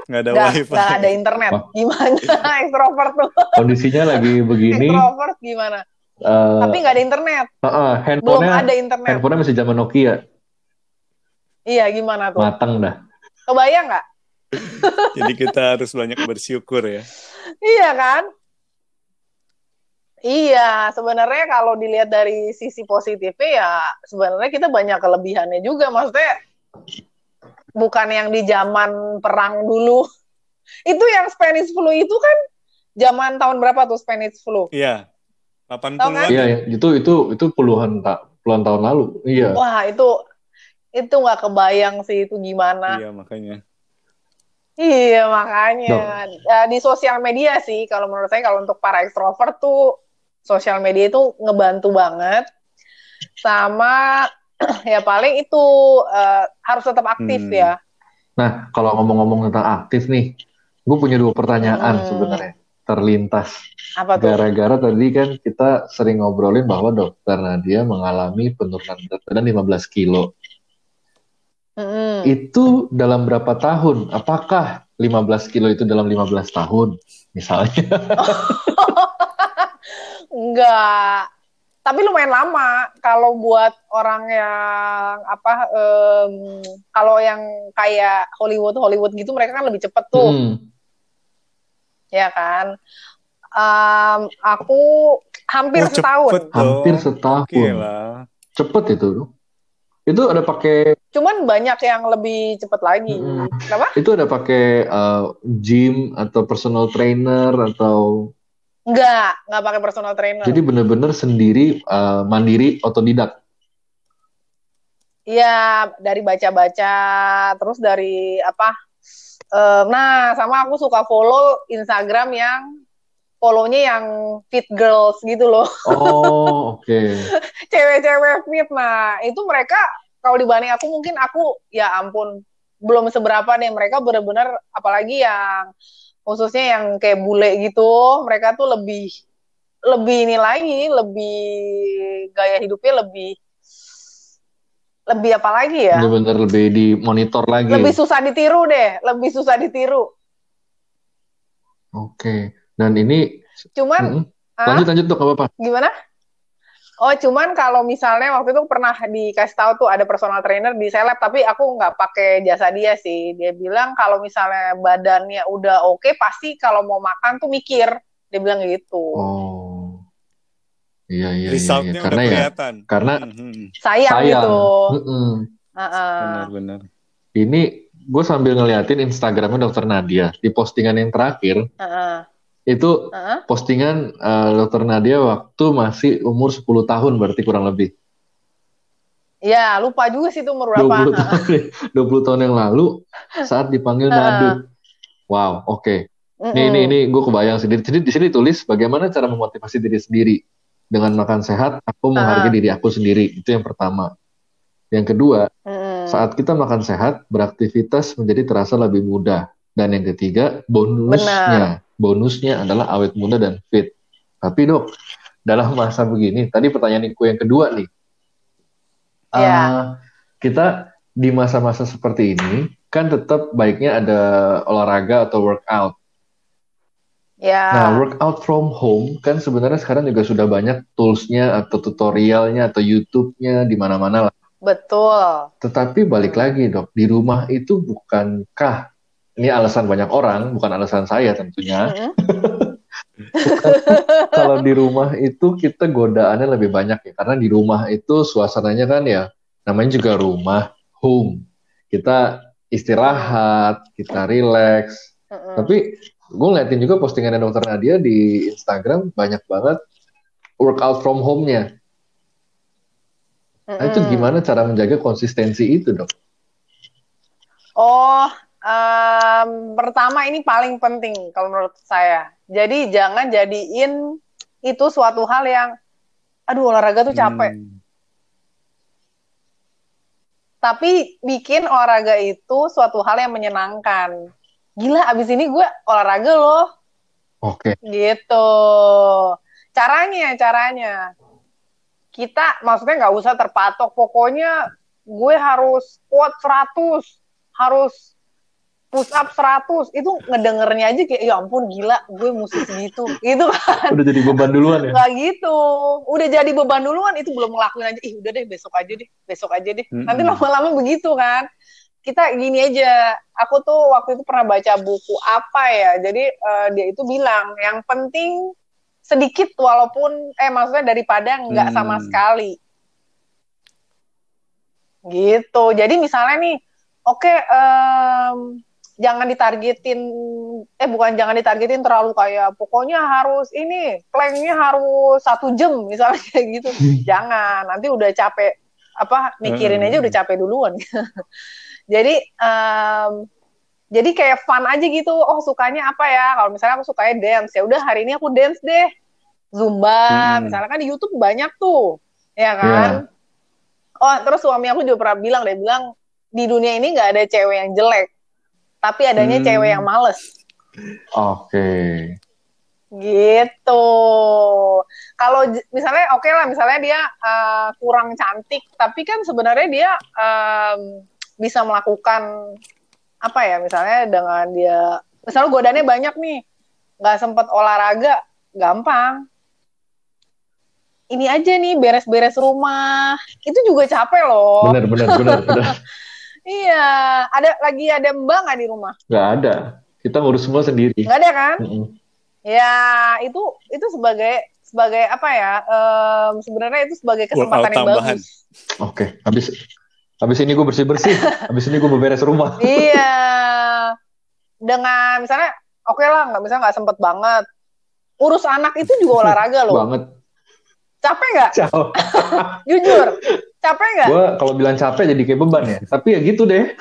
Nggak ada wifi. nggak ada internet. Wah. gimana ekstrovert tuh? Kondisinya lagi begini. Ekstrovert gimana? Eh, tapi nggak ada internet. uh-uh, belum handphonenya ada internet. handphonenya masih zaman Nokia. Iya gimana tuh? Matang dah. Kebayang nggak? Jadi kita harus banyak bersyukur ya. Iya kan? Iya, sebenarnya kalau dilihat dari sisi positifnya ya sebenarnya kita banyak kelebihannya juga. Maksudnya bukan yang di zaman perang dulu. Itu yang Spanish flu itu kan zaman tahun berapa tuh Spanish flu? Iya. Tahu 80-an. kan? iya ya, itu itu itu puluhan tak puluhan tahun lalu iya Wah, itu itu nggak kebayang sih itu gimana. Iya, makanya. Iya, makanya Ya, di sosial media sih kalau menurut saya kalau untuk para ekstrovert tuh sosial media itu ngebantu banget. Sama ya paling itu eh, harus tetap aktif Hmm. ya. nah kalau ngomong-ngomong tentang aktif nih gue punya dua pertanyaan Hmm. sebenarnya terlintas Apa tuh? gara-gara tadi kan kita sering ngobrolin bahwa dokter Nadia mengalami penurunan berat badan 15 kilo Mm-mm. itu dalam berapa tahun? Apakah 15 kilo itu dalam 15 tahun? Misalnya. Enggak. Tapi lumayan lama kalau buat orang yang apa em, kalau yang kayak Hollywood Hollywood gitu mereka kan lebih cepet tuh. Hmm. ya kan? Um, aku hampir Oh, setahun. cepet Hampir dong. setahun. Lah. Cepet itu. Itu ada pakai Cuman banyak yang lebih cepet lagi. Kenapa? itu ada pakai uh, gym atau personal trainer atau Enggak, enggak pakai personal trainer. jadi bener-bener sendiri uh, mandiri otodidak. Iya, dari baca-baca, terus dari apa? eh, nah, sama aku suka follow Instagram yang follow-nya yang fit girls gitu loh. Oh, oke. Cewek-cewek fit. Nah, itu mereka kalau dibanding aku mungkin aku ya ampun belum seberapa deh mereka bener-bener apalagi yang khususnya yang kayak bule gitu, mereka tuh lebih lebih ini lagi, lebih gaya hidupnya lebih lebih apa lagi ya? Bener-bener lebih dimonitor lagi. lebih susah ditiru deh, lebih susah ditiru. Oke. Dan ini Cuman Mm-mm. ah, lanjut lanjut dok apa apa? gimana? Oh, cuman kalau misalnya waktu itu pernah dikasih tahu tuh ada personal trainer di seleb, tapi aku nggak pakai jasa dia sih. Dia bilang kalau misalnya badannya udah oke, pasti kalau mau makan tuh mikir. Dia bilang gitu. Oh. Iya iya iya, Resultnya iya. udah Karena ya kelihatan. karena Mhm. Sayang, sayang. gitu. Mm-mm. Heeh. Benar-benar. Ini gue sambil ngeliatin Instagramnya dokter Nadia di postingan yang terakhir Heeh. Itu Heeh. postingan eh, dokter Nadia waktu masih umur 10 tahun berarti kurang lebih Ya, lupa juga sih itu umur 20 berapa. tahun 20 tahun yang lalu saat dipanggil. Nadut. Wow, oke. Mm-mm. Ini ini ini gue kebayang sih. Di sini di sini tulis bagaimana cara memotivasi diri sendiri dengan makan sehat. Aku menghargai Ah. diri aku sendiri. Itu yang pertama. Yang kedua, Mm-mm. saat kita makan sehat, beraktivitas menjadi terasa lebih mudah. Dan yang ketiga, bonusnya, bonusnya adalah awet muda dan fit. Tapi dok, dalam masa begini, tadi pertanyaanku yang kedua nih, Iya. Ah, kita di masa-masa seperti ini kan tetap baiknya ada olahraga atau workout. Ya. Nah, workout from home kan sebenarnya sekarang juga sudah banyak tools-nya atau tutorialnya atau YouTube-nya di mana-mana lah. Betul. Tetapi balik lagi dok, di rumah itu bukankah ini alasan banyak orang, bukan alasan saya tentunya. Mm-mm. Kalau di rumah itu kita godaannya lebih banyak ya, karena di rumah itu suasananya kan ya, namanya juga rumah, home. Kita istirahat, kita relax. Mm-mm. Tapi gue ngeliatin juga postingannya dokter Nadia di Instagram banyak banget workout from home-nya. Nah, itu gimana cara menjaga konsistensi itu, dok? Oh, em, pertama ini paling penting kalau menurut saya. Jadi jangan jadiin itu suatu hal yang, aduh olahraga tuh capek. Hmm. Tapi bikin olahraga itu suatu hal yang menyenangkan. Gila, abis ini gue olahraga loh, Oke, gitu. Caranya, caranya. Kita maksudnya nggak usah terpatok. Pokoknya gue harus kuat 100, harus push up 100. Itu ngedengernya aja kayak, ya ampun gila, gue mesti segitu. Gitu kan. udah jadi beban duluan ya? Nggak gitu. Udah jadi beban duluan, itu belum ngelakuin aja. Ih udah deh, besok aja deh, besok aja deh. Mm-mm. Nanti lama-lama begitu kan. Kita gini aja, aku tuh waktu itu pernah baca buku apa ya, jadi eh, dia itu bilang, yang penting sedikit walaupun, eh maksudnya daripada nggak Hmm. sama sekali. Gitu, jadi misalnya nih, oke, em, jangan ditargetin, eh bukan jangan ditargetin terlalu kayak, pokoknya harus ini, planknya harus satu jam, misalnya kayak gitu. Jangan, nanti udah capek, apa, mikirin aja udah capek duluan. jadi, em, jadi kayak fun aja gitu, oh sukanya apa ya, kalau misalnya aku sukanya dance, ya udah hari ini aku dance deh, Zumba, Hmm. misalnya kan di YouTube banyak tuh, ya kan? Oh, terus suami aku juga pernah bilang, dia bilang, di dunia ini nggak ada cewek yang jelek, tapi adanya Hmm. cewek yang males. Oke. Gitu. Kalau misalnya oke lah, misalnya dia eh, kurang cantik, tapi kan sebenarnya dia em, bisa melakukan apa ya? Misalnya dengan dia, misalnya godaannya banyak nih, nggak sempet olahraga, gampang. Ini aja nih beres-beres rumah, itu juga capek loh. Benar, benar, benar, benar. Iya, ada lagi ada mbak nggak di rumah? Nggak ada. Kita ngurus semua sendiri. Nggak ada kan? Mm-mm. Ya itu itu sebagai sebagai apa ya? em, sebenarnya itu sebagai kesempatan Workout yang tambahan. bagus. Oke, habis habis ini gue bersih bersih, habis ini gue beberes rumah. iya. Dengan misalnya oke lah nggak misalnya nggak sempet banget. Urus anak itu juga olahraga loh. Banget. Capek nggak? Ciao. Jujur. Capek nggak? Gue kalau bilang capek jadi kayak beban ya. Tapi ya gitu deh.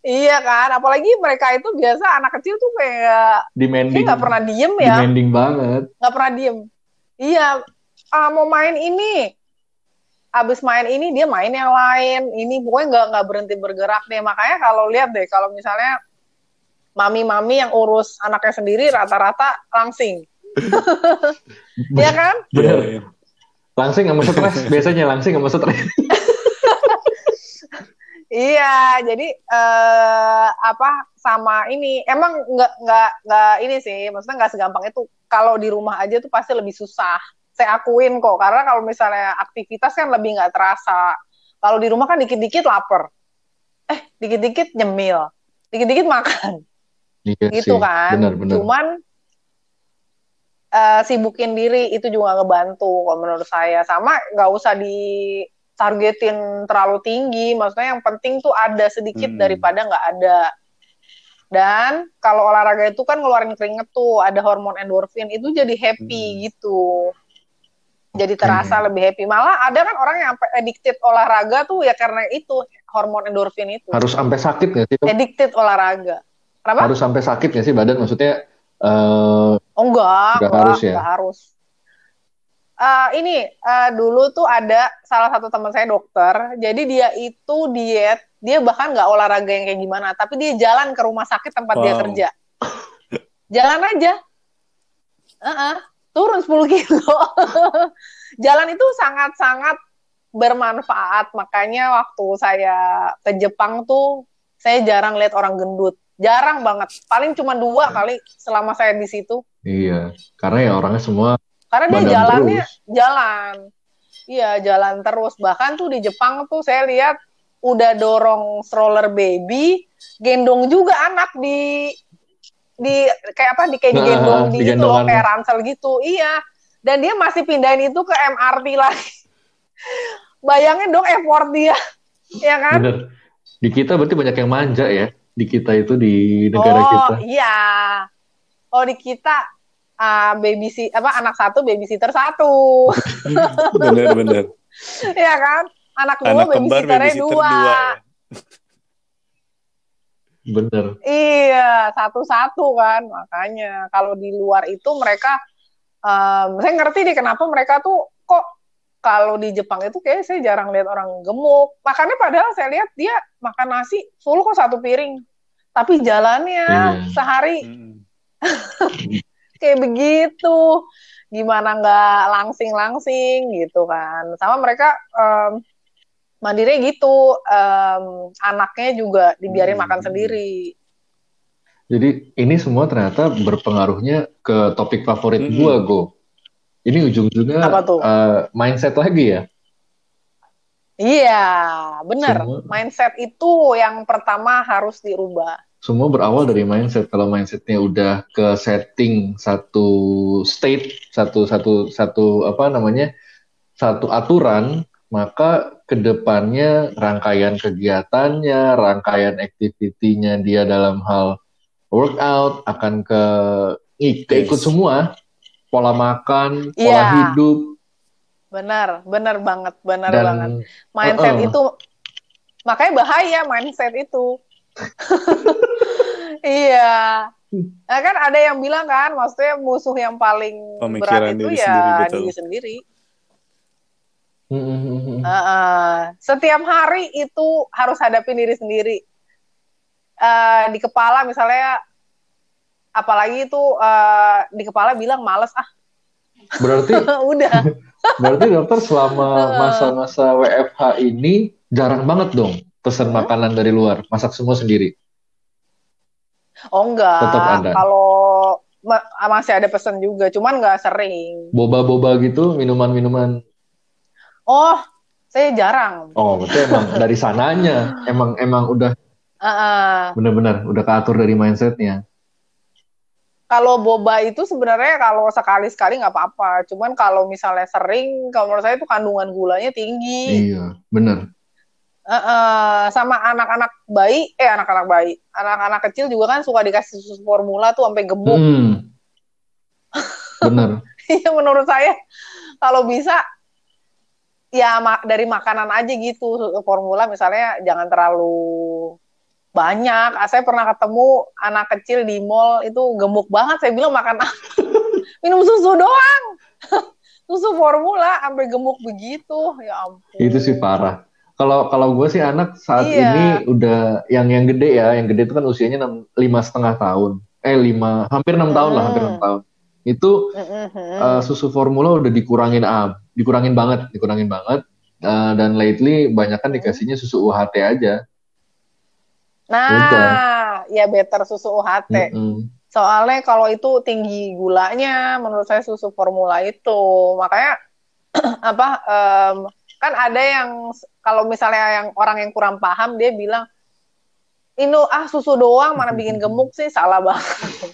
Iya kan. Apalagi mereka itu biasa anak kecil tuh kayak kayak Demanding. nggak pernah diem ya. Demanding banget. nggak pernah diem. Iya, ah, mau main ini, abis main ini dia main yang lain. Ini pokoknya nggak nggak berhenti bergerak deh. Makanya kalau lihat deh, kalau misalnya mami-mami yang urus anaknya sendiri rata-rata langsing, Iya kan? Bener. Langsing sama stres. Biasanya langsing sama stres. Iya, jadi eh, apa sama ini emang nggak nggak nggak ini sih, maksudnya nggak segampang itu. Kalau di rumah aja tuh pasti lebih susah. Saya akuin kok, karena kalau misalnya aktivitas kan lebih nggak terasa. Kalau di rumah kan dikit-dikit lapar, eh dikit-dikit nyemil, dikit-dikit makan, Iya gitu sih. kan. Bener, bener. Cuman eh, sibukin diri itu juga ngebantu kalau menurut saya. Sama nggak usah ditargetin terlalu tinggi. Maksudnya yang penting tuh ada sedikit Hmm. daripada nggak ada. Dan kalau olahraga itu kan ngeluarin keringet tuh, ada hormon endorfin itu jadi happy Hmm. gitu. Jadi terasa lebih happy. Malah ada kan orang yang sampai addicted olahraga tuh ya karena itu hormon endorfin itu. Harus sampai sakit nggak sih? Addicted olahraga. Kenapa? Harus sampai sakit nggak sih badan? Maksudnya eh, Oh enggak, Nggak enggak, harus ya? enggak harus. Eh, ini eh, dulu tuh ada salah satu teman saya dokter, jadi dia itu diet, dia bahkan nggak olahraga yang kayak gimana, tapi dia jalan ke rumah sakit tempat dia Wow. kerja, jalan aja, Heeh, turun 10 kilo, jalan itu sangat-sangat bermanfaat, makanya waktu saya ke Jepang tuh saya jarang lihat orang gendut, jarang banget, paling cuma dua kali selama saya di situ. Iya. Karena ya orangnya semua Karena dia jalannya terus. jalan. Iya, jalan terus. Bahkan tuh di Jepang tuh saya lihat udah dorong stroller baby, gendong juga anak di di kayak apa di kayak Nah, digendong di itu loh kayak ransel gitu. Iya. Dan dia masih pindahin itu ke MRT lagi. Bayangin dong effort dia. Ya kan? bener. Di kita berarti banyak yang manja ya. Di kita itu di negara oh, kita. iya. Oh, di kita ah baby apa anak satu babysitter satu. Bener-bener. Iya kan? Anak dua Anak babysitternya babysitter dua. dua. ya. Bener. Iya, satu-satu kan. Makanya kalau di luar itu mereka, em, saya ngerti deh kenapa mereka tuh kok kalau di Jepang itu kayak saya jarang lihat orang gemuk. Makannya padahal saya lihat dia makan nasi full kok satu piring. Tapi jalannya Iya. sehari Mm. kayak begitu. Gimana nggak langsing-langsing gitu kan. Sama mereka em, mandiri gitu. em, anaknya juga dibiarin Hmm. makan sendiri. Jadi ini semua ternyata berpengaruhnya ke topik favorit Mm-mm. gua, Go. Ini ujung-ujungnya eh, mindset lagi ya. Iya, benar. Mindset itu yang pertama harus dirubah. Semua berawal dari mindset. Kalau mindsetnya udah ke setting satu state, satu satu satu apa namanya, satu aturan, maka ke depannya rangkaian kegiatannya, rangkaian activity-nya dia dalam hal workout akan ke Yes. semua. Pola makan, pola Iya. hidup, Benar, benar banget, benar dan banget. Mindset Uh-uh. itu makanya bahaya mindset itu. iya. Nah, kan ada yang bilang kan, maksudnya musuh yang paling Pemikiran berat itu diri ya sendiri, betul. diri sendiri. Heeh. setiap hari itu harus hadapin diri sendiri. Eh, di kepala misalnya, apalagi itu eh, di kepala bilang males ah, berarti udah. Berarti dokter selama masa-masa WFH ini jarang banget dong pesan Hmm? makanan dari luar, masak semua sendiri. Oh enggak, Tetap ada. kalau ma- masih ada pesan juga, cuman nggak sering. Boba-boba gitu, minuman-minuman. Oh, saya jarang. Oh, berarti emang dari sananya, emang emang udah Heeh. benar-benar udah keatur dari mindsetnya. kalau boba itu sebenarnya kalau sekali-sekali nggak apa-apa. Cuman kalau misalnya sering, kalau menurut saya itu kandungan gulanya tinggi. Iya, bener. Eh, sama anak-anak bayi, eh anak-anak bayi, anak-anak kecil juga kan suka dikasih susu formula tuh sampai gemuk. Hmm. Bener. Iya menurut saya kalau bisa ya ma- dari makanan aja gitu susu formula misalnya jangan terlalu banyak. Ah, Saya pernah ketemu anak kecil di mall itu gemuk banget. Saya bilang makan minum susu doang. susu formula sampai gemuk begitu. Ya ampun. Itu sih parah. Kalau kalau gue sih anak saat Iya. ini udah yang yang gede ya, yang gede itu kan usianya enam lima setengah tahun, eh lima hampir enam tahun lah, hampir Hmm. enam tahun. Itu eh, susu formula udah dikurangin ab, dikurangin banget, dikurangin banget. Eh, dan lately banyak kan dikasihnya susu UHT aja. Nah, Udah. ya better susu UHT. Mm-mm. Soalnya kalau itu tinggi gulanya, menurut saya susu formula itu. Makanya apa? em, kan ada yang kalau misalnya yang orang yang kurang paham dia bilang ini ah susu doang mana bikin gemuk sih salah banget.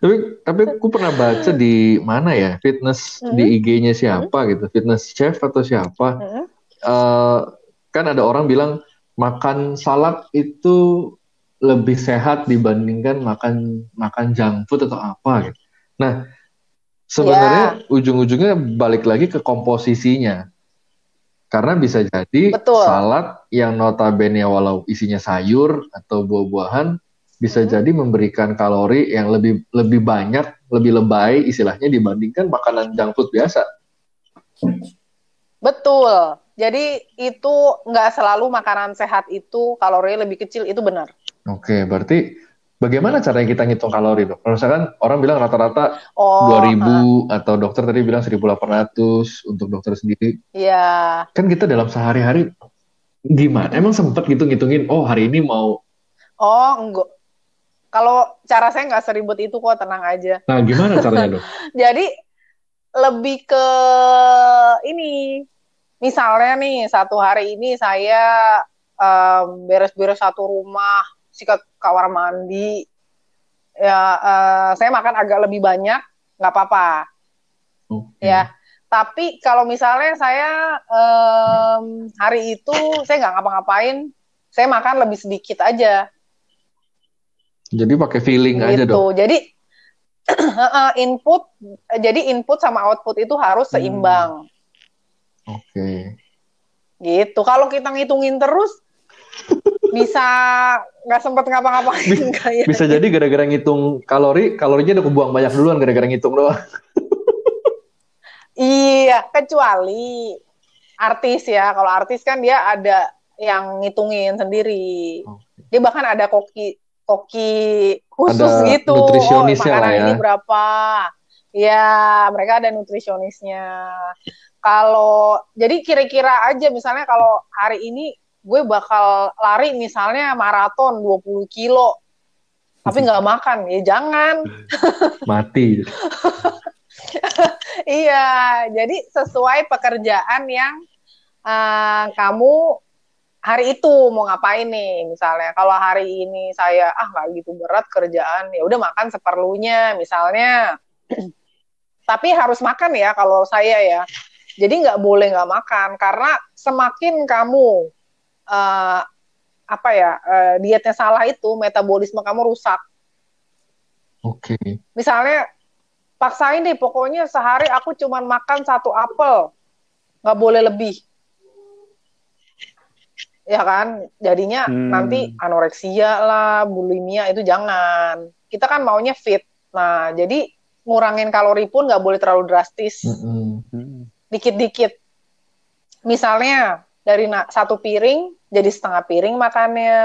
Tapi tapi aku pernah baca di mana ya fitness Mhm. di IG-nya siapa gitu, fitness chef atau siapa. Mm-mm. eh, kan ada orang bilang makan salad itu lebih sehat dibandingkan makan makan junk food atau apa gitu. Nah, sebenarnya ujung-ujungnya balik lagi ke komposisinya. Karena bisa jadi Betul. salad yang notabene walau isinya sayur atau buah-buahan bisa Hmm. jadi memberikan kalori yang lebih lebih banyak, lebih lebay istilahnya dibandingkan makanan junk food biasa. Betul. Jadi itu nggak selalu makanan sehat itu kalorinya lebih kecil itu benar. Oke, berarti bagaimana caranya kita ngitung kalori dok? Misalkan orang bilang rata-rata Oh, 2000 atau dokter tadi bilang 1800 untuk dokter sendiri. ya. Kan kita dalam sehari-hari gimana? Emang sempet gitu ngitungin, oh hari ini mau, Oh, enggak. Kalau cara saya nggak seribut itu kok, tenang aja. nah gimana caranya dok? Jadi lebih ke ini, misalnya nih satu hari ini saya em, beres-beres satu rumah, sikat kamar mandi, ya eh, saya makan agak lebih banyak, nggak apa-apa, Oke. ya. Tapi kalau misalnya saya em, hari itu saya nggak ngapa-ngapain, saya makan lebih sedikit aja. Jadi pakai feeling aja gitu. dok. Jadi eh, input jadi input sama output itu harus Hmm. seimbang. Oke. Gitu. Kalau kita ngitungin terus bisa nggak sempet ngapa-ngapain kayak Bisa jadi gara-gara ngitung kalori, kalorinya udah kebuang banyak duluan gara-gara ngitung doang. Iya, kecuali artis ya. Kalau artis kan dia ada yang ngitungin sendiri. Dia bahkan ada koki koki khusus Ada gitu. nutrisionisnya oh, makanan ya. ini berapa? Ya, mereka ada nutrisionisnya. Kalau jadi kira-kira aja misalnya kalau hari ini gue bakal lari misalnya maraton 20 kilo tapi nggak makan ya jangan Mati. Iya, jadi sesuai pekerjaan yang eh, kamu hari itu mau ngapain nih, misalnya. Kalau hari ini saya ah nggak gitu berat kerjaan, ya udah makan seperlunya, misalnya. Tapi harus makan ya kalau saya ya. Jadi nggak boleh nggak makan karena semakin kamu eh, apa ya eh, dietnya salah itu, metabolisme kamu rusak. Oke. misalnya paksain deh pokoknya sehari aku cuman makan satu apel nggak boleh lebih ya kan jadinya Hmm. nanti anoreksia lah bulimia itu jangan kita kan maunya fit nah jadi ngurangin kalori pun nggak boleh terlalu drastis. Hmm. dikit-dikit misalnya dari satu piring jadi setengah piring makannya.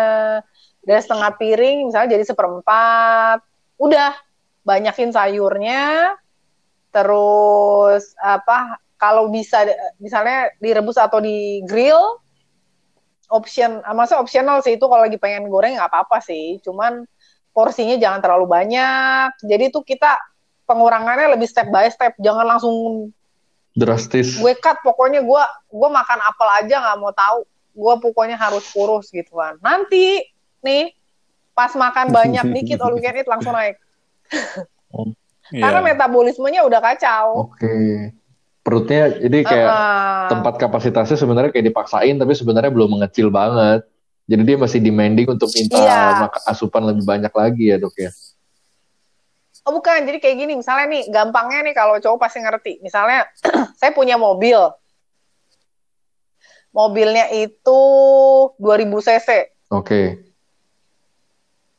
Dari setengah piring misalnya jadi seperempat. Udah banyakin sayurnya. Terus apa kalau bisa misalnya direbus atau di grill option maksudnya optional sih itu kalau lagi pengen goreng nggak apa-apa sih. Cuman porsinya jangan terlalu banyak. Jadi tuh kita pengurangannya lebih step by step. Jangan langsung Drastis. gue cut. Pokoknya gue gue makan apel aja nggak mau tahu gue pokoknya harus kurus gitu kan nanti nih pas makan banyak dikit all you can eat langsung naik Karena Iya. metabolismenya udah kacau. Oke. Perutnya jadi kayak tempat kapasitasnya sebenarnya kayak dipaksain tapi sebenarnya belum mengecil banget. Jadi dia masih demanding untuk minta Iya. mak- asupan lebih banyak lagi ya dok ya. Oh bukan, jadi kayak gini, misalnya nih, gampangnya nih kalau cowok pasti ngerti. Misalnya, saya punya mobil. Mobilnya itu 2000 cc. Oke.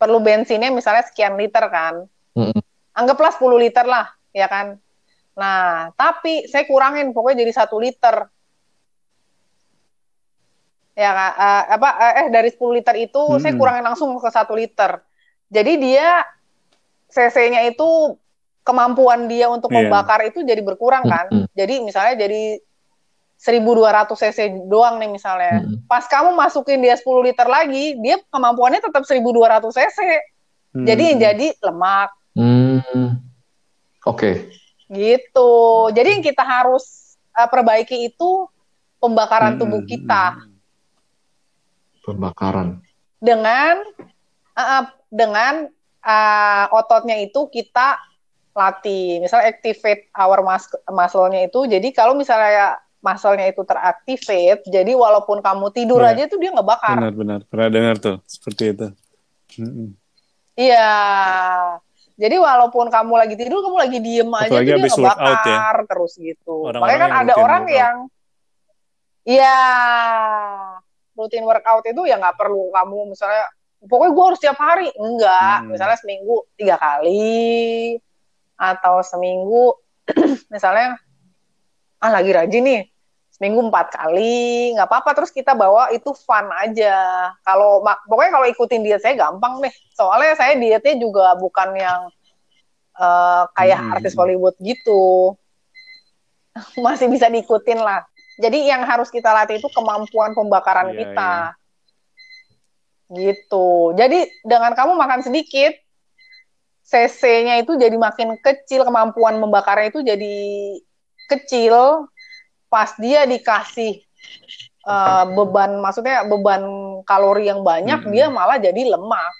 Perlu bensinnya misalnya sekian liter kan. Mm-mm. Anggaplah 10 liter lah, ya kan. Nah, tapi saya kurangin, pokoknya jadi satu liter. Ya, Kak. Eh, apa, eh dari 10 liter itu saya Mm-mm. kurangin langsung ke satu liter. Jadi dia cc-nya itu kemampuan dia untuk Iya. membakar itu jadi berkurang kan. Mm-mm. Jadi misalnya jadi 1200 cc doang nih misalnya. Mm-mm. Pas kamu masukin dia 10 liter lagi, dia kemampuannya tetap 1200 cc. Jadi Hmm. jadi lemak Hmm. Oke. gitu. Jadi yang kita harus uh, perbaiki itu pembakaran Hmm, tubuh hmm, kita hmm. Hmm. Pembakaran. dengan uh, dengan uh, ototnya itu kita latih. Misalnya activate our mus- muscle-nya itu. Jadi kalau misalnya muscle-nya itu teractivate, jadi walaupun kamu tidur Iya. aja tuh dia nggak bakar. Benar-benar pernah dengar tuh seperti itu. Iya. Jadi walaupun kamu lagi tidur, kamu lagi diem aja Apalagi tuh dia workout ya. ngebakar terus gitu. Orang-orang Makanya kan ada orang workout. yang Iya. Rutin workout itu ya nggak perlu kamu misalnya pokoknya gue harus tiap hari. Enggak. Hmm. Misalnya seminggu tiga kali atau seminggu misalnya ah lagi rajin nih seminggu empat kali nggak apa-apa terus kita bawa itu fun aja. Kalau pokoknya kalau ikutin diet saya gampang deh. Soalnya saya dietnya juga bukan yang eh, kayak Hmm. artis Hollywood gitu. Masih bisa diikutin lah. Jadi yang harus kita latih itu kemampuan pembakaran Iya, kita. gitu. Jadi dengan kamu makan sedikit CC-nya itu jadi makin kecil kemampuan membakarnya itu jadi kecil pas dia dikasih eh, beban maksudnya beban kalori yang banyak Mm-mm. dia malah jadi lemak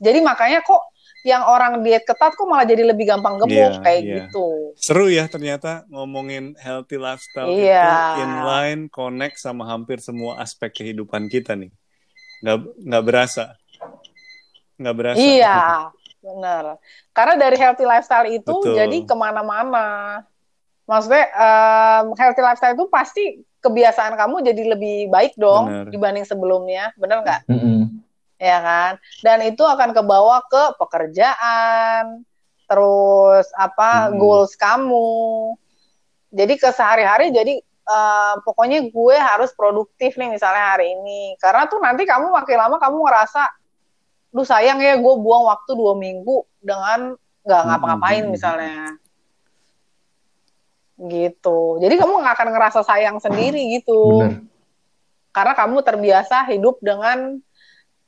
jadi makanya kok yang orang diet ketat kok malah jadi lebih gampang gemuk Iya, kayak iya. gitu Seru ya ternyata ngomongin healthy lifestyle Iya. itu inline connect sama hampir semua aspek kehidupan kita nih. Nggak nggak berasa. Nggak berasa. iya benar karena dari healthy lifestyle itu Betul. jadi ke mana-mana maksudnya em, healthy lifestyle itu pasti kebiasaan kamu jadi lebih baik dong Benar. dibanding sebelumnya benar nggak Mm-mm. ya kan dan itu akan kebawa ke pekerjaan terus apa Hmm. goals kamu jadi ke sehari-hari jadi eh, pokoknya gue harus produktif nih misalnya hari ini karena tuh nanti kamu makin lama kamu ngerasa duh sayang ya gue buang waktu dua minggu dengan nggak Hmm, ngapa-ngapain hmm, hmm. misalnya gitu jadi kamu nggak akan ngerasa sayang sendiri gitu Bener. karena kamu terbiasa hidup dengan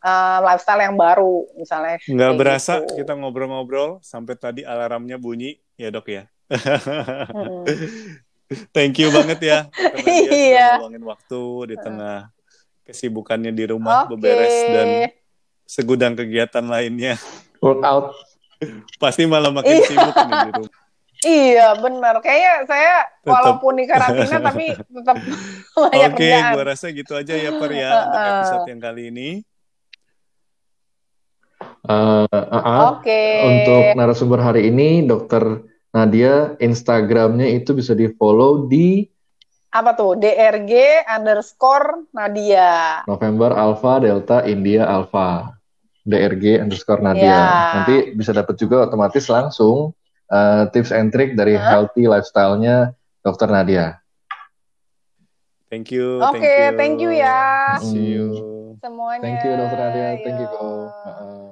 uh, lifestyle yang baru misalnya Nggak berasa gitu. kita ngobrol-ngobrol sampai tadi alarmnya bunyi ya dok ya. Mm-mm. Thank you banget ya. Iya. meluangin waktu di tengah kesibukannya di rumah Oke. beberes dan segudang kegiatan lainnya. Workout. Pasti malah makin Iya. sibuk nih di rumah. Iya benar. Kayaknya saya Tetap. walaupun di karantina tapi tetap banyak Oke, kerjaan. gua rasa gitu aja ya Per ya Uh-uh. untuk episode yang kali ini. Eh, uh, uh, Oke. Untuk narasumber hari ini, Dokter Nadia, Instagramnya itu bisa di follow di apa tuh? DRG underscore Nadia. November Alpha Delta India Alpha DRG underscore Nadia. Ya. Nanti bisa dapat juga otomatis langsung eh, tips and trick dari Hah? healthy lifestyle-nya Dokter Nadia. Thank you, Oke, thank you. thank you ya. See you. Semuanya. Thank you Dokter Nadia, thank you Yo. Ko. Uh-uh.